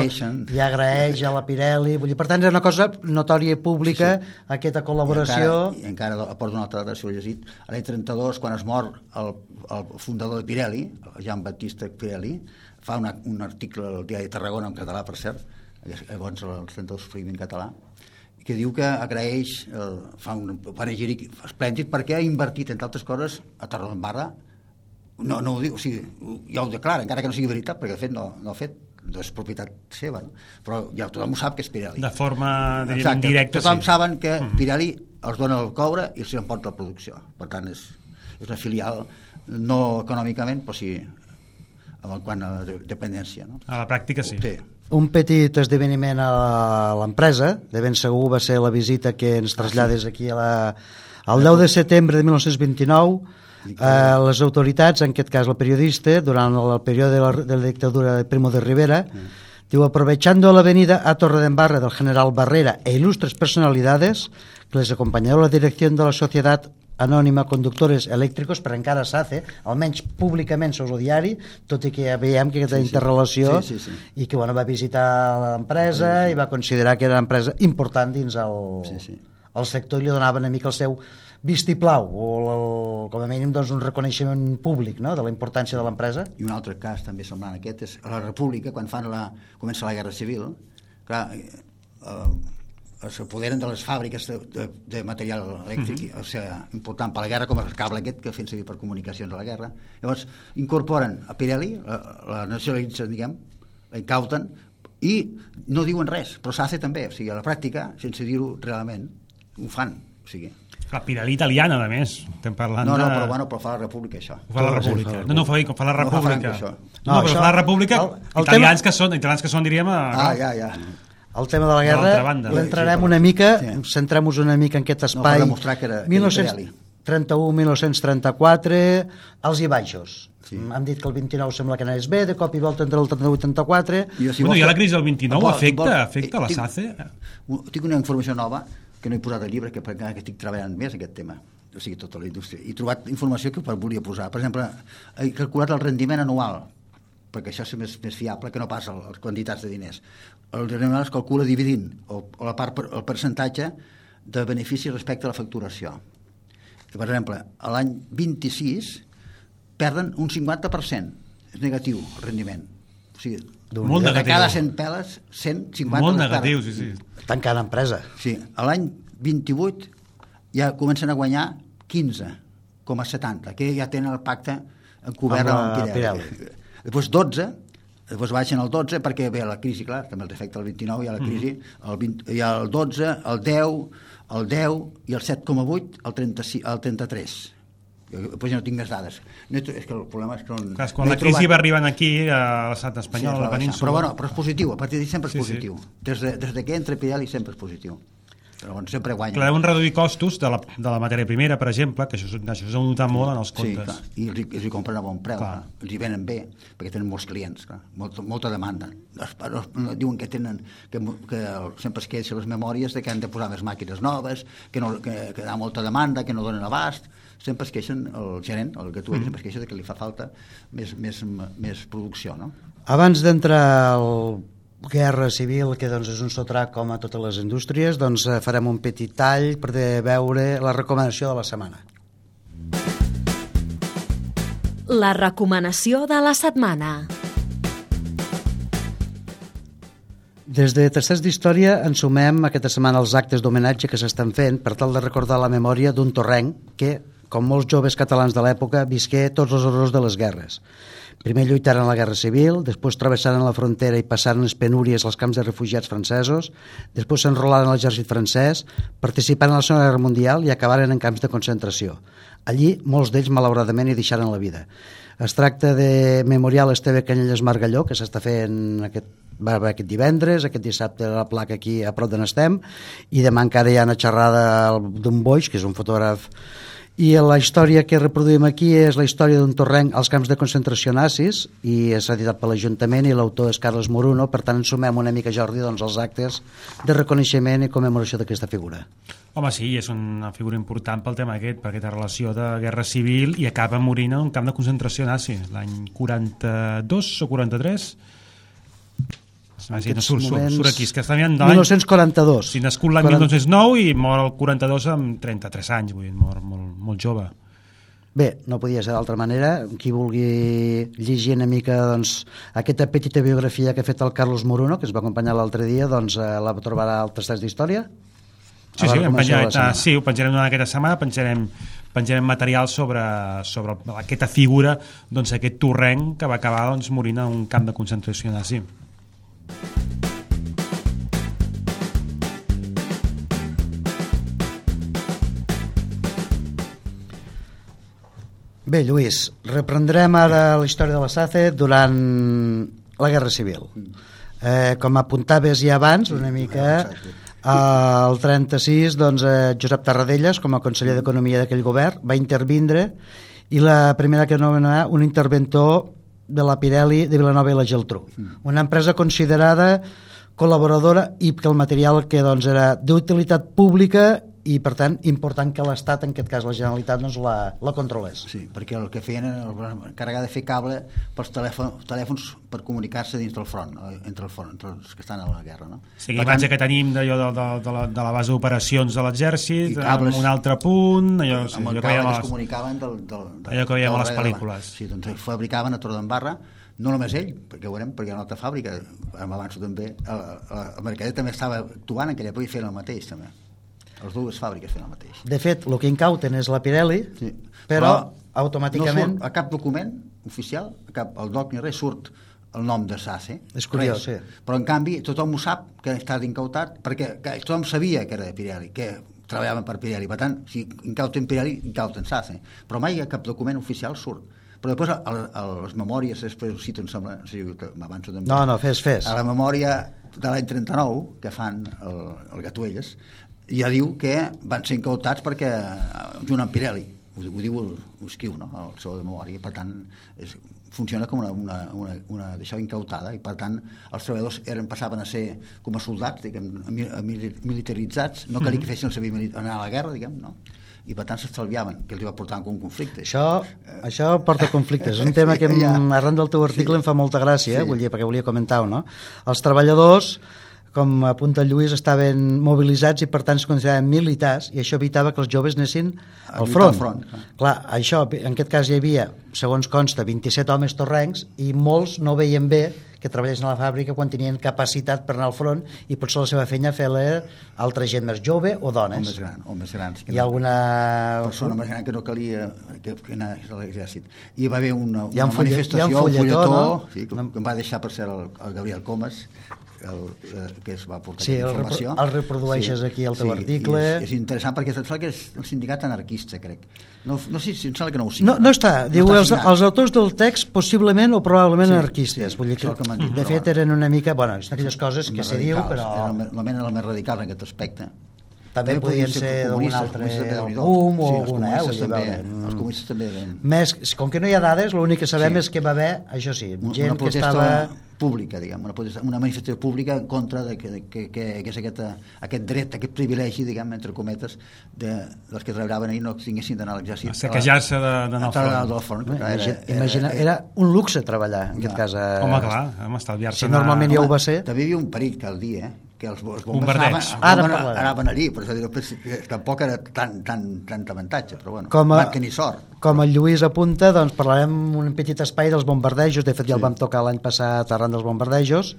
ja agraeix a la Pirelli. Vull dir, per tant, és una cosa notòria i pública, sí, sí. aquesta col·laboració. I encara, i encara aporto una altra dada, si ho he llegit, l'any 32, quan es mor el, el fundador de Pirelli, Jean Baptista Pirelli, fa una, un article al diari de Tarragona en català, per cert, llavors el 32 escrivint en català, que diu que agraeix, eh, fa un panegíric esplèndid perquè ha invertit, entre altres coses, a Tarragona no, no ho diu, o sigui, ja ho declara, encara que no sigui veritat, perquè de fet no, no ha fet, és propietat seva, no? però ja tothom ho sap que és Pirelli. De forma Exacte. indirecta, tothom sí. saben que uh -huh. Pirelli els dona el coure i els emporta la producció. Per tant, és, és una filial no econòmicament, però sí en quant a dependència. No? A la pràctica sí. sí. Un petit esdeveniment a l'empresa, de ben segur va ser la visita que ens traslladés aquí a la, el 10 de setembre de 1929 eh, les autoritats, en aquest cas la periodista, durant el període de la, de la dictadura de Primo de Rivera, mm. diu, aprovechando la venida a Torredembarra del general Barrera e ilustres personalidades que les acompañaron la dirección de la sociedad anònima conductores elèctrics, però encara s'hace, almenys públicament sos el diari, tot i que ja veiem que aquesta sí, sí. interrelació sí, sí, sí. i que bueno, va visitar l'empresa sí, sí. i va considerar que era una empresa important dins el, sí, sí. el sector i li donava una mica el seu vistiplau o el, com a mínim doncs, un reconeixement públic no? de la importància de l'empresa. I un altre cas també semblant a aquest és a la República, quan fan la, comença la Guerra Civil, clar, eh, s'apoderen de les fàbriques de, de, de material elèctric, Mhm. o sigui, important per la guerra, com el cable aquest que feien servir per comunicacions a la guerra. Llavors, incorporen a Pirelli, la, la nacionalitzen, diguem, la incauten, i no diuen res, però s'ha també, o sigui, a la pràctica, sense dir-ho realment, ho fan, o sigui... La Pirelli italiana, a més. Estem parlant No, no, de... però, bueno, però fa la república, això. Ho fa la República. fa la No, no, fa, fa la No fa República. Franco, això. No, No, però això- fa la República, el- el italians, tema- que són, italians que són, diríem... A... Ah, ja, ja. El tema de la guerra l'entrarem Sí, una mica, sí. centrem-nos una mica en aquest No, per espai. demostrar que era- que era 1931-1934, els i baixos. Sí. Hem dit que el 29 sembla que anés bé, de cop i volta entre el 31 i 34. Jo, Bueno, vols i que- la crisi del 29 Vol- afecta, vol- afecta la tinc- SACE? Tinc una informació nova que no he posat al llibre, que, perquè que estic treballant més aquest tema, o sigui, tota la indústria. He trobat informació que volia posar. Per exemple, he calculat el rendiment anual, perquè això és més, més fiable que no pas el- les quantitats de diners. El anual es calcula dividint el, la part, per- el percentatge de benefici respecte a la facturació. I, per exemple, a l'any 26 perden un 50%. És negatiu el rendiment. O sigui, Molt de negatiu. cada 100 peles, 150 Molt negatiu, sí, sí. Tancant empresa. Sí, a l'any 28 ja comencen a guanyar 15,70, que ja tenen el pacte encobert Amb amb Pirelli. Pirelli. Després 12, després baixen al 12 perquè ve la crisi, clar, també els afecta el 29, hi ha la crisi, el 20, hi ha el 12, el 10, el 10 i el 7,8, el, 36, el 33. Jo, Després ja no tinc més dades. No, és que el problema és que no, Clar, quan no la crisi trobat- va arribant aquí, a l'estat Sí, espanyol, es a la península... Però, bueno, però és positiu, a partir d'ahir sempre és Sí, sí. positiu. Des, de, des de que entra Pirelli sempre és positiu. Però bueno, sempre guanya. Clar, deuen reduir costos de la, de la matèria primera, per exemple, que això, això s'ha notat molt en els Sí, comptes. clar. I els, els hi compren a bon preu, Clar. clar. els hi venen bé, perquè tenen molts clients, clar. Molta, molta demanda. Es, es, no, diuen que tenen que, que el- sempre es queixen les memòries de que han de posar més màquines noves, que, no, que, que hi ha molta demanda, que no donen abast. Sempre es queixen, el gerent, el que tu mm. sempre es queixa de que li fa falta més, més, més producció, no? Abans d'entrar al guerra civil, que doncs, és un sotrac com a totes les indústries, doncs eh, farem un petit tall per veure la recomanació de la setmana. La recomanació de la setmana. Des de Tasters d'Història ens sumem aquesta setmana als actes d'homenatge que s'estan fent per tal de recordar la memòria d'un torrenc que, com molts joves catalans de l'època, visqué tots els horrors de les guerres. Primer lluitaren la Guerra Civil, després travessaren la frontera i passaren les penúries als camps de refugiats francesos, després s'enrolaren a l'exèrcit francès, participaren a la Segona Guerra Mundial i acabaren en camps de concentració. Allí, molts d'ells, malauradament, hi deixaren la vida. Es tracta de Memorial Esteve Canyelles Margalló, que s'està fent aquest, va haver aquest divendres, aquest dissabte la placa aquí a prop d'on estem, i demà encara hi ha una xerrada d'un boix, que és un fotògraf i la història que reproduïm aquí és la història d'un torrenc als camps de concentració nazis i s'ha editat per l'Ajuntament i l'autor és Carles Moruno, per tant sumem una mica, Jordi, doncs, als actes de reconeixement i commemoració d'aquesta figura. Home, sí, és una figura important pel tema aquest, per aquesta relació de guerra civil i acaba morint en un camp de concentració nazi, l'any 42 o 43. Sí, no, surt, surt, surt aquí, és que està mirant l'any... 1942. Sí, nascut l'any 1909 i mor el 42 amb 33 anys, vull dir, mor molt, molt jove. Bé, no podia ser d'altra manera. Qui vulgui llegir una mica doncs, aquesta petita biografia que ha fet el Carlos Moruno, que es va acompanyar l'altre dia, doncs eh, la trobarà al Tasters d'Història. Sí, sí, penjat, ah, sí, ho penjarem durant aquesta setmana, penjarem, penjarem material sobre, sobre aquesta figura, doncs aquest torrent que va acabar doncs, morint a un camp de concentració nazi. Bé, Lluís, reprendrem ara la història de la SACE durant la Guerra Civil. Eh, com apuntaves ja abans, una mica, al 36, doncs, eh, Josep Tarradellas, com a conseller d'Economia d'aquell govern, va intervindre i la primera que no va anar, un interventor de la Pirelli de Vilanova i la Geltrú. Una empresa considerada col·laboradora i que el material que doncs, era d'utilitat pública i per tant important que l'Estat, en aquest cas la Generalitat, doncs, la, la controlés. Sí, perquè el que feien era encarregar de fer cable pels telèfons, telèfons per comunicar-se dins del front, eh, entre el front, entre els que estan a la guerra. No? O sigui, Per imatge tant, que tenim d'allò de, de, de, la, de la base d'operacions de l'exèrcit, amb un altre punt, allò, sí, amb allò el que veiem cable a que es les... comunicaven del, del, del, Allò que veiem a les pel·lícules. Sí, doncs es fabricaven a Torredembarra no només ell, perquè ho veurem, perquè hi ha una altra fàbrica, m'avanço també, el, el, el Mercader també estava actuant en aquella època i feien el mateix, també. Les dues fàbriques feien el mateix. De fet, el que incauten és la Pirelli, Sí. però, automàticament... No surt a cap document oficial, a cap, el doc ni res, surt el nom de SACE. És curiós, res. sí. Però, en canvi, tothom ho sap que ha estat incautat, perquè que tothom sabia que era de Pirelli, que treballaven per Pirelli. Per tant, si incauten Pirelli, incauten SACE. Però mai cap document oficial surt. Però després, a, a, les memòries, després ho cito, em sembla, sé si m'avanço també. No, no, fes, fes. A la memòria de l'any 39, que fan el, el Gatuelles, ja diu que van ser incautats perquè junt amb Pirelli, ho, ho diu, escriu, no?, el seu de memòria, per tant és, funciona com una, una, una, una d'això incautada, i per tant els treballadors eren, passaven a ser com a soldats, diguem, militaritzats, no calia que fessin el servir mili- anar a la guerra, diguem, no? i per tant s'estalviaven, que els va portar un conflicte. Això, això porta conflictes. És un tema que Ja. arran del teu article Sí. em fa molta gràcia, eh? Sí. vull dir, perquè volia comentar-ho, no? Els treballadors, com apunta el Lluís, estaven mobilitzats i per tant es consideraven militars i això evitava que els joves anessin al front. front, clar. Clar, això, en aquest cas hi havia, segons consta, 27 homes torrencs i molts no veien bé que treballessin a la fàbrica quan tenien capacitat per anar al front i potser la seva feina fer-la altra gent més jove o O dones. més gran, o més grans. Hi ha alguna... persona més gran que no calia que, que anés a l'exèrcit. Hi va haver una, Hi ha una un manifestació, ha un fulletó, no? sí, que, que em va deixar per ser el, el Gabriel Comas, el, eh, que es va portar Sí, aquesta el informació. el reprodueixes aquí al teu i article. És, és interessant perquè em sembla que és un sindicat anarquista, crec. No, no sé si em sembla que no ho sigui. No, no està. Diu, els, signat. els autors del text possiblement o probablement Sí, anarquistes. sí, Vull dir que, que dit, de fet, eren una mica... Bueno, aquelles coses que se diu, però Era la, mena la més radical en aquest aspecte. també podien ser comunistes, altre també. CUM o sí, els alguna, eh? també, veure, els comunistes també eren Més, com que no hi ha dades, l'únic que sabem Sí. és que va haver, això sí, gent una que protesta estava... pública, diguem, una, protesta, una manifestació pública en contra de que, que, que, que és aquest, aquest dret, aquest privilegi, diguem, entre cometes, de, dels que treballaven ahir no tinguessin d'anar a l'exèrcit. A saquejar-se de- d'anar al a- a- front. del front. Imagina, Era, imagina, era un luxe treballar, en Ja. aquest cas. Eh, Home, clar, home, estalviar-se... Si anar- normalment ja ho va ser. També hi havia un perill cal dia, eh? que els, els bombers anaven, els Ara parlarem. anaven allí, però és a dir, que tampoc era tan, tan, tant avantatge, però bueno, Com a- van tenir sort. Com el Lluís apunta, doncs parlarem un petit espai dels bombardejos, de fet ja el vam tocar l'any passat arran dels bombardejos,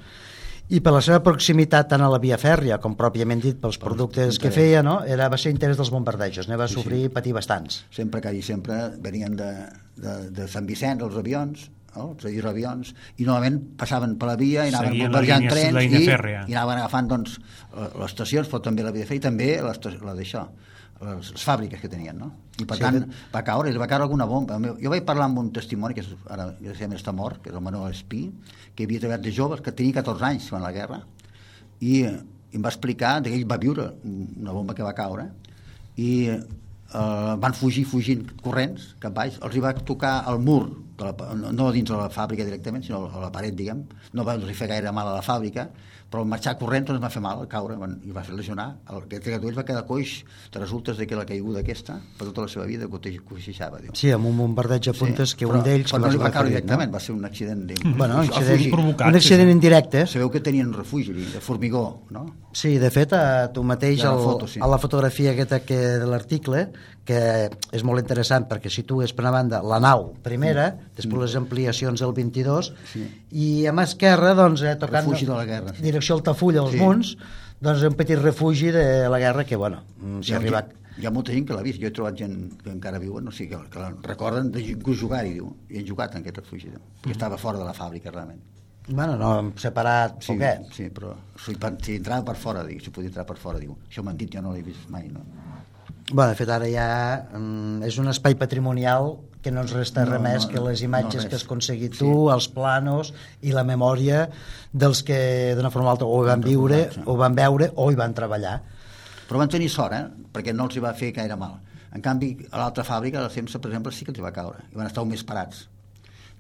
i per la seva proximitat tant a la via fèrria com pròpiament dit pels productes que feia, no? era, va ser interès dels bombardejos, ne va Sí, sofrir sí. patir bastants. sempre quasi sempre venien de, de, de Sant Vicent els avions no? els hidroavions i normalment passaven per la via i anaven la bombardejant trens la i, i anaven agafant doncs, les estacions però també la via fèrria i també les, la d'això les, les fàbriques que tenien no? i per Sí, tant de- va caure, els va caure alguna bomba. Jo vaig parlar amb un testimoni que és, ara desgraciadament està mort, que és el Manuel Espí que havia treballat de joves, que tenia 14 anys quan la guerra i, i em va explicar que ell va viure una bomba que va caure i eh, van fugir fugint corrents cap baix, els hi va tocar el mur de la, no- no dins de la fàbrica directament sinó a la paret diguem. No va fer gaire mal a la fàbrica però al marxar corrent doncs va fer mal, al caure i va fer lesionar, el que ell va quedar coix de resultes de que la caiguda aquesta per tota la seva vida coix- coixejava diu. Sí, amb un bombardeig apuntes que un d'ells... però no li va caure directament, va ser un accident de, Bueno, un a accident, provocat, un sí, accident sí. indirecte. sabeu que tenien refugi de formigó no? Sí, de fet, eh, tu mateix ha la el, foto, sí. a la fotografia aquesta que, de l'article, que és molt interessant perquè situes per una banda la nau primera, després les ampliacions del 22, Sí. i a mà esquerra, doncs, eh, tocant Refugi de la guerra, sí. direcció Altafulla, als Sí. Munts, doncs un petit refugi de la guerra que, bueno, mm, si hi, ha, arriba... hi ha molta gent que l'ha vist, jo he trobat gent que encara viuen, o sigui, que, que recorden de jugar-hi, diu, i han jugat en aquest refugi, diu, perquè estava fora de la fàbrica, realment. Bueno, no, separat Sí, poquet. sí però si, si entrava per fora, diu, si podia entrar per fora, diu, això m'han dit, jo no l'he vist mai, no? Bueno, de fet, ara ja mm, és un espai patrimonial que no ens resta No, res més no, que les no, imatges res. que has aconseguit Sí. tu, els planos i la memòria dels que d'una forma o altra o hi van viure, sí. o van veure o hi van treballar. Però van tenir sort, eh? perquè no els hi va fer gaire mal. En canvi, a l'altra fàbrica, la CEMSA, per exemple, sí que els hi va caure, i van estar un mes parats.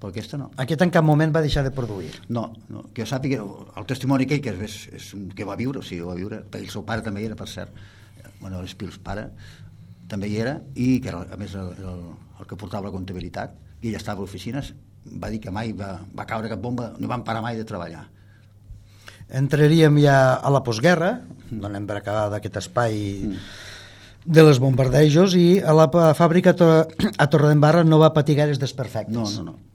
Però aquesta no. Aquest en cap moment va deixar de produir. No, no, que jo sàpiga, el testimoni que ell, que és, és un que va viure, o sigui, va viure, el seu pare també era, per cert, Manuel Espils, pare, també hi era, i que era, a més, el, el, el que portava la comptabilitat, i ell estava a l'oficines, va dir que mai va, va caure cap bomba, no van parar mai de treballar. Entraríem ja a la postguerra, donem per acabar d'aquest espai de les bombardejos, i a la fàbrica a, to a Torredembarra no va patir gaires desperfectes. No, no, no.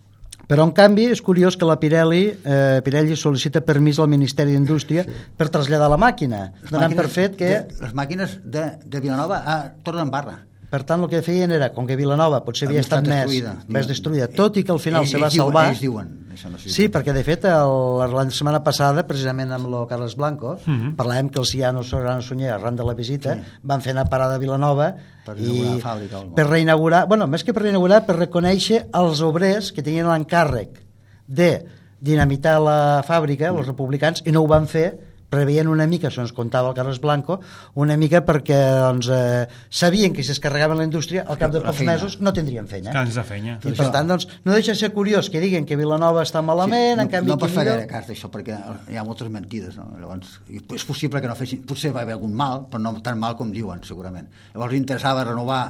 Però, en canvi, és curiós que la Pirelli, eh, Pirelli sol·licita permís al Ministeri d'Indústria per traslladar la màquina, Les donant per màquines fet que... De, les màquines de, de Vilanova a Torredembarra. Per tant, el que feien era, com que Vilanova potser havia Havia estat més destruïda, més diuen. destruïda, tot i que al final Ells- se va ells salvar... ells diuen, això no. Sí, perquè de fet el, la setmana passada, precisament amb el Carles Blanco, Mhm. parlàvem que els Cianos Gran Sunyer, arran de la visita, van fer una parada a Vilanova Per i fàbrica per reinaugurar, bueno, més que per reinaugurar, per reconèixer els obrers que tenien l'encàrrec de dinamitar la fàbrica, Mm. els republicans, i no ho van fer preveien una mica, això ens contava el Carles Blanco, una mica perquè doncs, eh, sabien que si es carregaven la indústria, al cap de pocs mesos no tindrien feina. Cans de feina. I per tant, doncs, no deixa de ser curiós que diguen que Vilanova està malament, no, en canvi no pots fer gaire cas d'això perquè hi ha moltes mentides no? Llavors, i és possible que no fessin potser va haver algun mal, però no tan mal com diuen segurament, llavors interessava renovar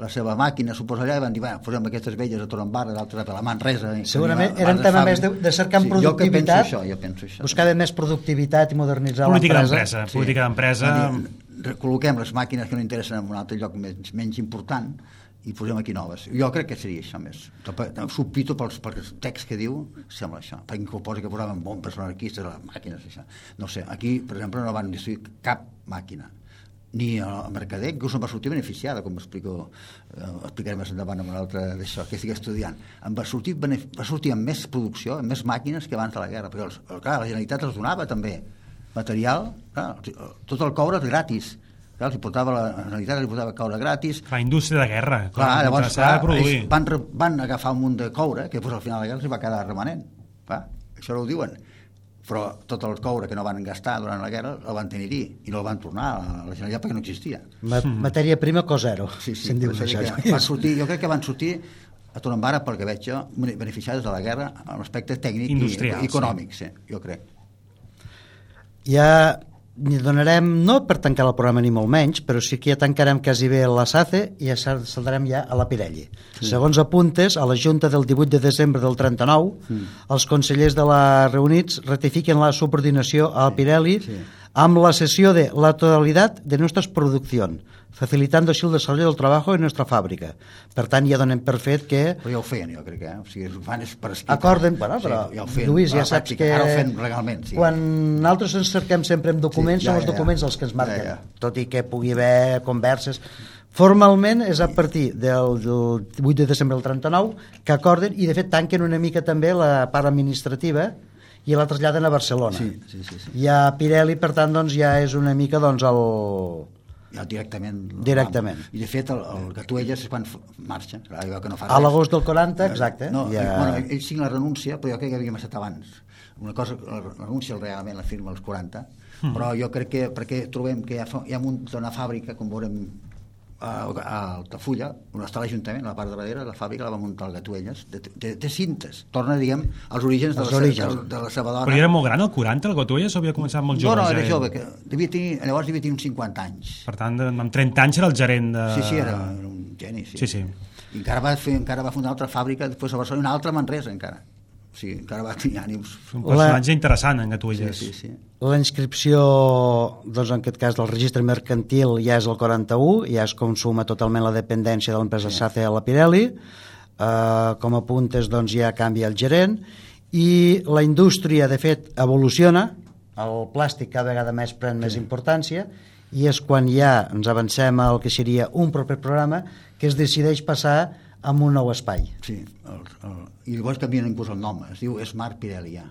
la seva màquina, suposo allà, i van dir, bueno, posem aquestes velles a Torembarra, d'altres a la Manresa. i- Segurament era un tema més de, de cercar Sí, jo que productivitat, penso això, jo penso això. buscava més productivitat i modernitzar Política l'empresa. d'empresa. Política d'empresa... Van dir, Recol·loquem les màquines que no interessen en un altre lloc menys, menys important i posem aquí noves. Jo crec que seria això més. Sospito pels, pels texts que diu, sembla això. Perquè que posa que posaven bombes anarquistes a les màquines, això. No sé, aquí, per exemple, no van destruir cap màquina ni a Mercader, inclús no va sortir beneficiada, com explico, eh, explicaré més endavant amb l'altre d'això, que estic estudiant. Em va sortir, va sortir amb més producció, amb més màquines que abans de la guerra, perquè els, clar, la Generalitat els donava també material, clar, tot el coure és gratis, clar, els portava la, la Generalitat els portava coure gratis, La indústria de guerra. clar, llavors clar, de produir. ells van, van agafar un munt de coure que després al final de la guerra els va quedar remanent, clar, això no ho diuen però tot el coure que no van gastar durant la guerra el van tenir i no el van tornar a la Generalitat perquè no existia Ma matèria prima cosero, Sí, sí, se'n diu això van sortir, jo crec que van sortir a Torembara, pel que veig jo, beneficiats de la guerra en l'aspecte tècnic Industrial, i econòmic, sí. jo crec. Ja ni donarem, no per tancar el programa ni molt menys, però sí que ja tancarem quasi bé la SACE i ja sal- saltarem ja a la Pirelli. Sí. Segons apuntes, a la Junta del 18 de desembre del 39, mm. els consellers de la reunits ratifiquen la subordinació a la Pirelli sí. Amb la cessió de la totalitat de nostres produccions, facilitando así el desarrollo del trabajo en nuestra fàbrica. Per tant, ja donem per fet que Però ja ho feien, jo crec que, eh? o sigui, ho fan és per escrit. acorden, bueno, Sí, però ja ho feien, Lluís, ja saps pràctica. que Ara ho fem legalment, sí. quan nosaltres ens cerquem sempre en documents, Sí, ja, són els ja, ja. documents els que ens marquen, Ja, ja. tot i que pugui haver converses. Formalment és a partir del, del 8 de desembre del 39 que acorden i de fet tanquen una mica també la part administrativa i la traslladen a Barcelona. Sí, sí, sí, sí. I a Pirelli, per tant, doncs, ja és una mica doncs, el... Ja directament. Directament. I de fet, el, el Gatuelles és quan marxa, que no fa A l'agost del 40, exacte. No, ja... bueno, ell signa la renúncia, però jo crec que havia estat abans. Una cosa, la renúncia realment la firma als 40, Hmm. però jo crec que, perquè trobem que hi ha, fa- hi ha un, una fàbrica, com veurem a, a Altafulla, on està l'Ajuntament, a la part de darrere, la fàbrica la va muntar el Gatuelles, de, de, de cintes. Torna, diguem, als orígens de, la, orígens. de, de la seva dona. Però era molt gran, el 40, el Gatuelles, o havia començat molt no, jove? no, el era jove, que devia tenir, llavors devia tenir uns 50 anys. Per tant, amb 30 anys era el gerent de... Sí, sí, era un geni, sí. Sí, sí. I encara va, fer, encara va fundar una altra fàbrica, després a Barcelona, una altra a Manresa, encara. O sigui, encara va tenir ànims. Un personatge interessant, en Sí, Gatuelles. sí, sí. La inscripció, doncs en aquest cas del registre mercantil ja és el 41, ja es consuma totalment la dependència de l'empresa sí. SACE a la Pirelli, eh, com a puntes doncs ja canvia el gerent, i la indústria de fet evoluciona, el plàstic cada vegada més pren sí. més importància, i és quan ja ens avancem al que seria un proper programa que es decideix passar a un nou espai. sí el, el, I llavors canvien inclús el nom, es diu Smart Pirelli, ja.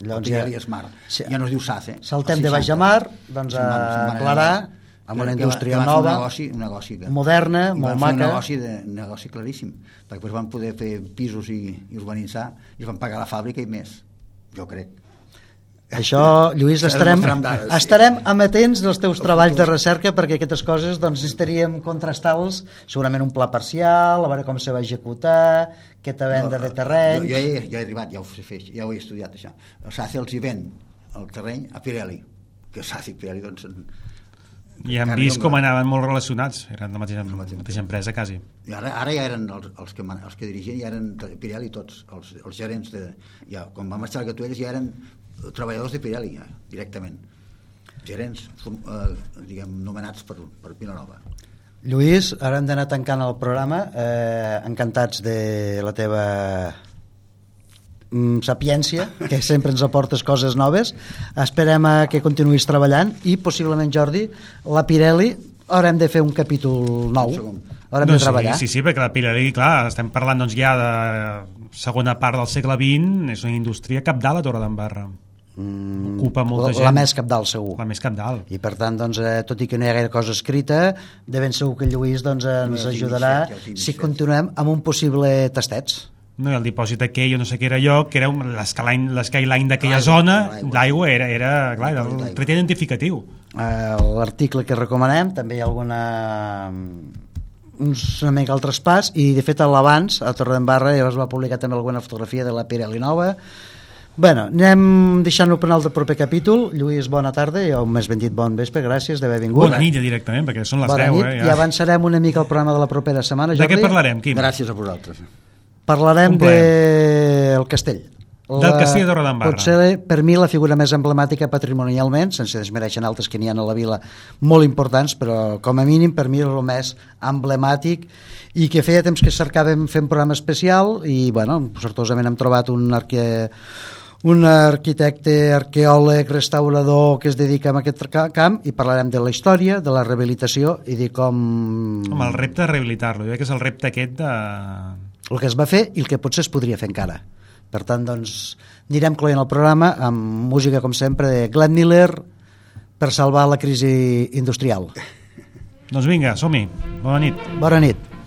Llavors Pirelli ja- Smart. Sí. Ja no es diu SACE. Saltem als de baix a 60. mar, doncs a. Clarà, amb Que- una que indústria va, que van nova, un negoci, un negoci que, moderna, molt maca. un negoci, de, un negoci claríssim, perquè després van poder fer pisos i, i urbanitzar i es van pagar la fàbrica i més, jo crec. Això, Lluís, S'ha de estarem, estarem amatents dels teus treballs de recerca perquè aquestes coses doncs, necessitaríem contrastar-los segurament un pla parcial, a veure com se va executar, aquesta venda de terreny... Jo, jo, he, jo he arribat, ja ho sé fer, ja ho he estudiat, això. El SACE els hi ven el terreny a Pirelli, que SACE i Pirelli, doncs... I hem vist no- com anaven molt relacionats, eren la mateixa, La mateixa empresa, quasi. I ara, ara ja eren els, els, que, man- els que dirigien, ja eren de Pirelli tots, els, els gerents de... Ja, quan va marxar el Gatuelles ja eren treballadors de Pirelli, ja, directament. Gerents, eh, diguem, nomenats per, per Vilanova. Lluís, ara hem d'anar tancant el programa. Eh, encantats de la teva mm, sapiència, que sempre ens aportes coses noves. Esperem a que continuïs treballant i possiblement, Jordi, la Pirelli haurem de fer un capítol nou. Haurem de treballar. Sí, sí, sí, perquè la Pirelli, clar, estem parlant doncs, ja de segona part del segle XX, és una indústria capdalt a Torre d'Embarra. Mm, Ocupa molta la, gent. la més capdalt, segur. La més capdalt. I per tant, doncs, eh, tot i que no hi ha gaire cosa escrita, de ben segur que el Lluís doncs, ens Ja ho tinc ajudarà tinc si fet. continuem amb un possible tastets. No, el dipòsit aquell, jo no sé què era allò, que era l'eskyline d'aquella zona l'aigua. d'aigua, era, era, clar, el tret identificatiu. Eh, L'article que recomanem també hi ha alguna uns, una mica el traspàs i de fet a l'abans a Torredembarra ja es va publicar també alguna fotografia de la Pirelli nova Bueno, anem deixant-ho per al del proper capítol. Lluís, bona tarda, i o més ben dit bon vespre, gràcies d'haver vingut. Bona nit ja directament, perquè són les Bona 10, nit, eh? i avançarem una mica el programa de la propera setmana, De Jordi. què parlarem, Quim? Gràcies a vosaltres. Parlarem Un plaer. del castell. Del castell de Torredembarra. Potser per mi la figura més emblemàtica patrimonialment, sense desmereixen altres que n'hi ha a la vila molt importants, però com a mínim per mi és el més emblemàtic i que feia temps que cercàvem fer un programa especial i bueno, sortosament hem trobat un arque un arquitecte, arqueòleg, restaurador que es dedica a aquest ca- camp i parlarem de la història, de la rehabilitació i de com... Home, el repte de rehabilitar-lo, jo crec que és el repte aquest de... el que es va fer i el que potser es podria fer encara. Per tant, doncs, anirem cloent el programa amb música, com sempre, de Glenn Miller per salvar la crisi industrial. Doncs vinga, som-hi. Bona nit. Bona nit.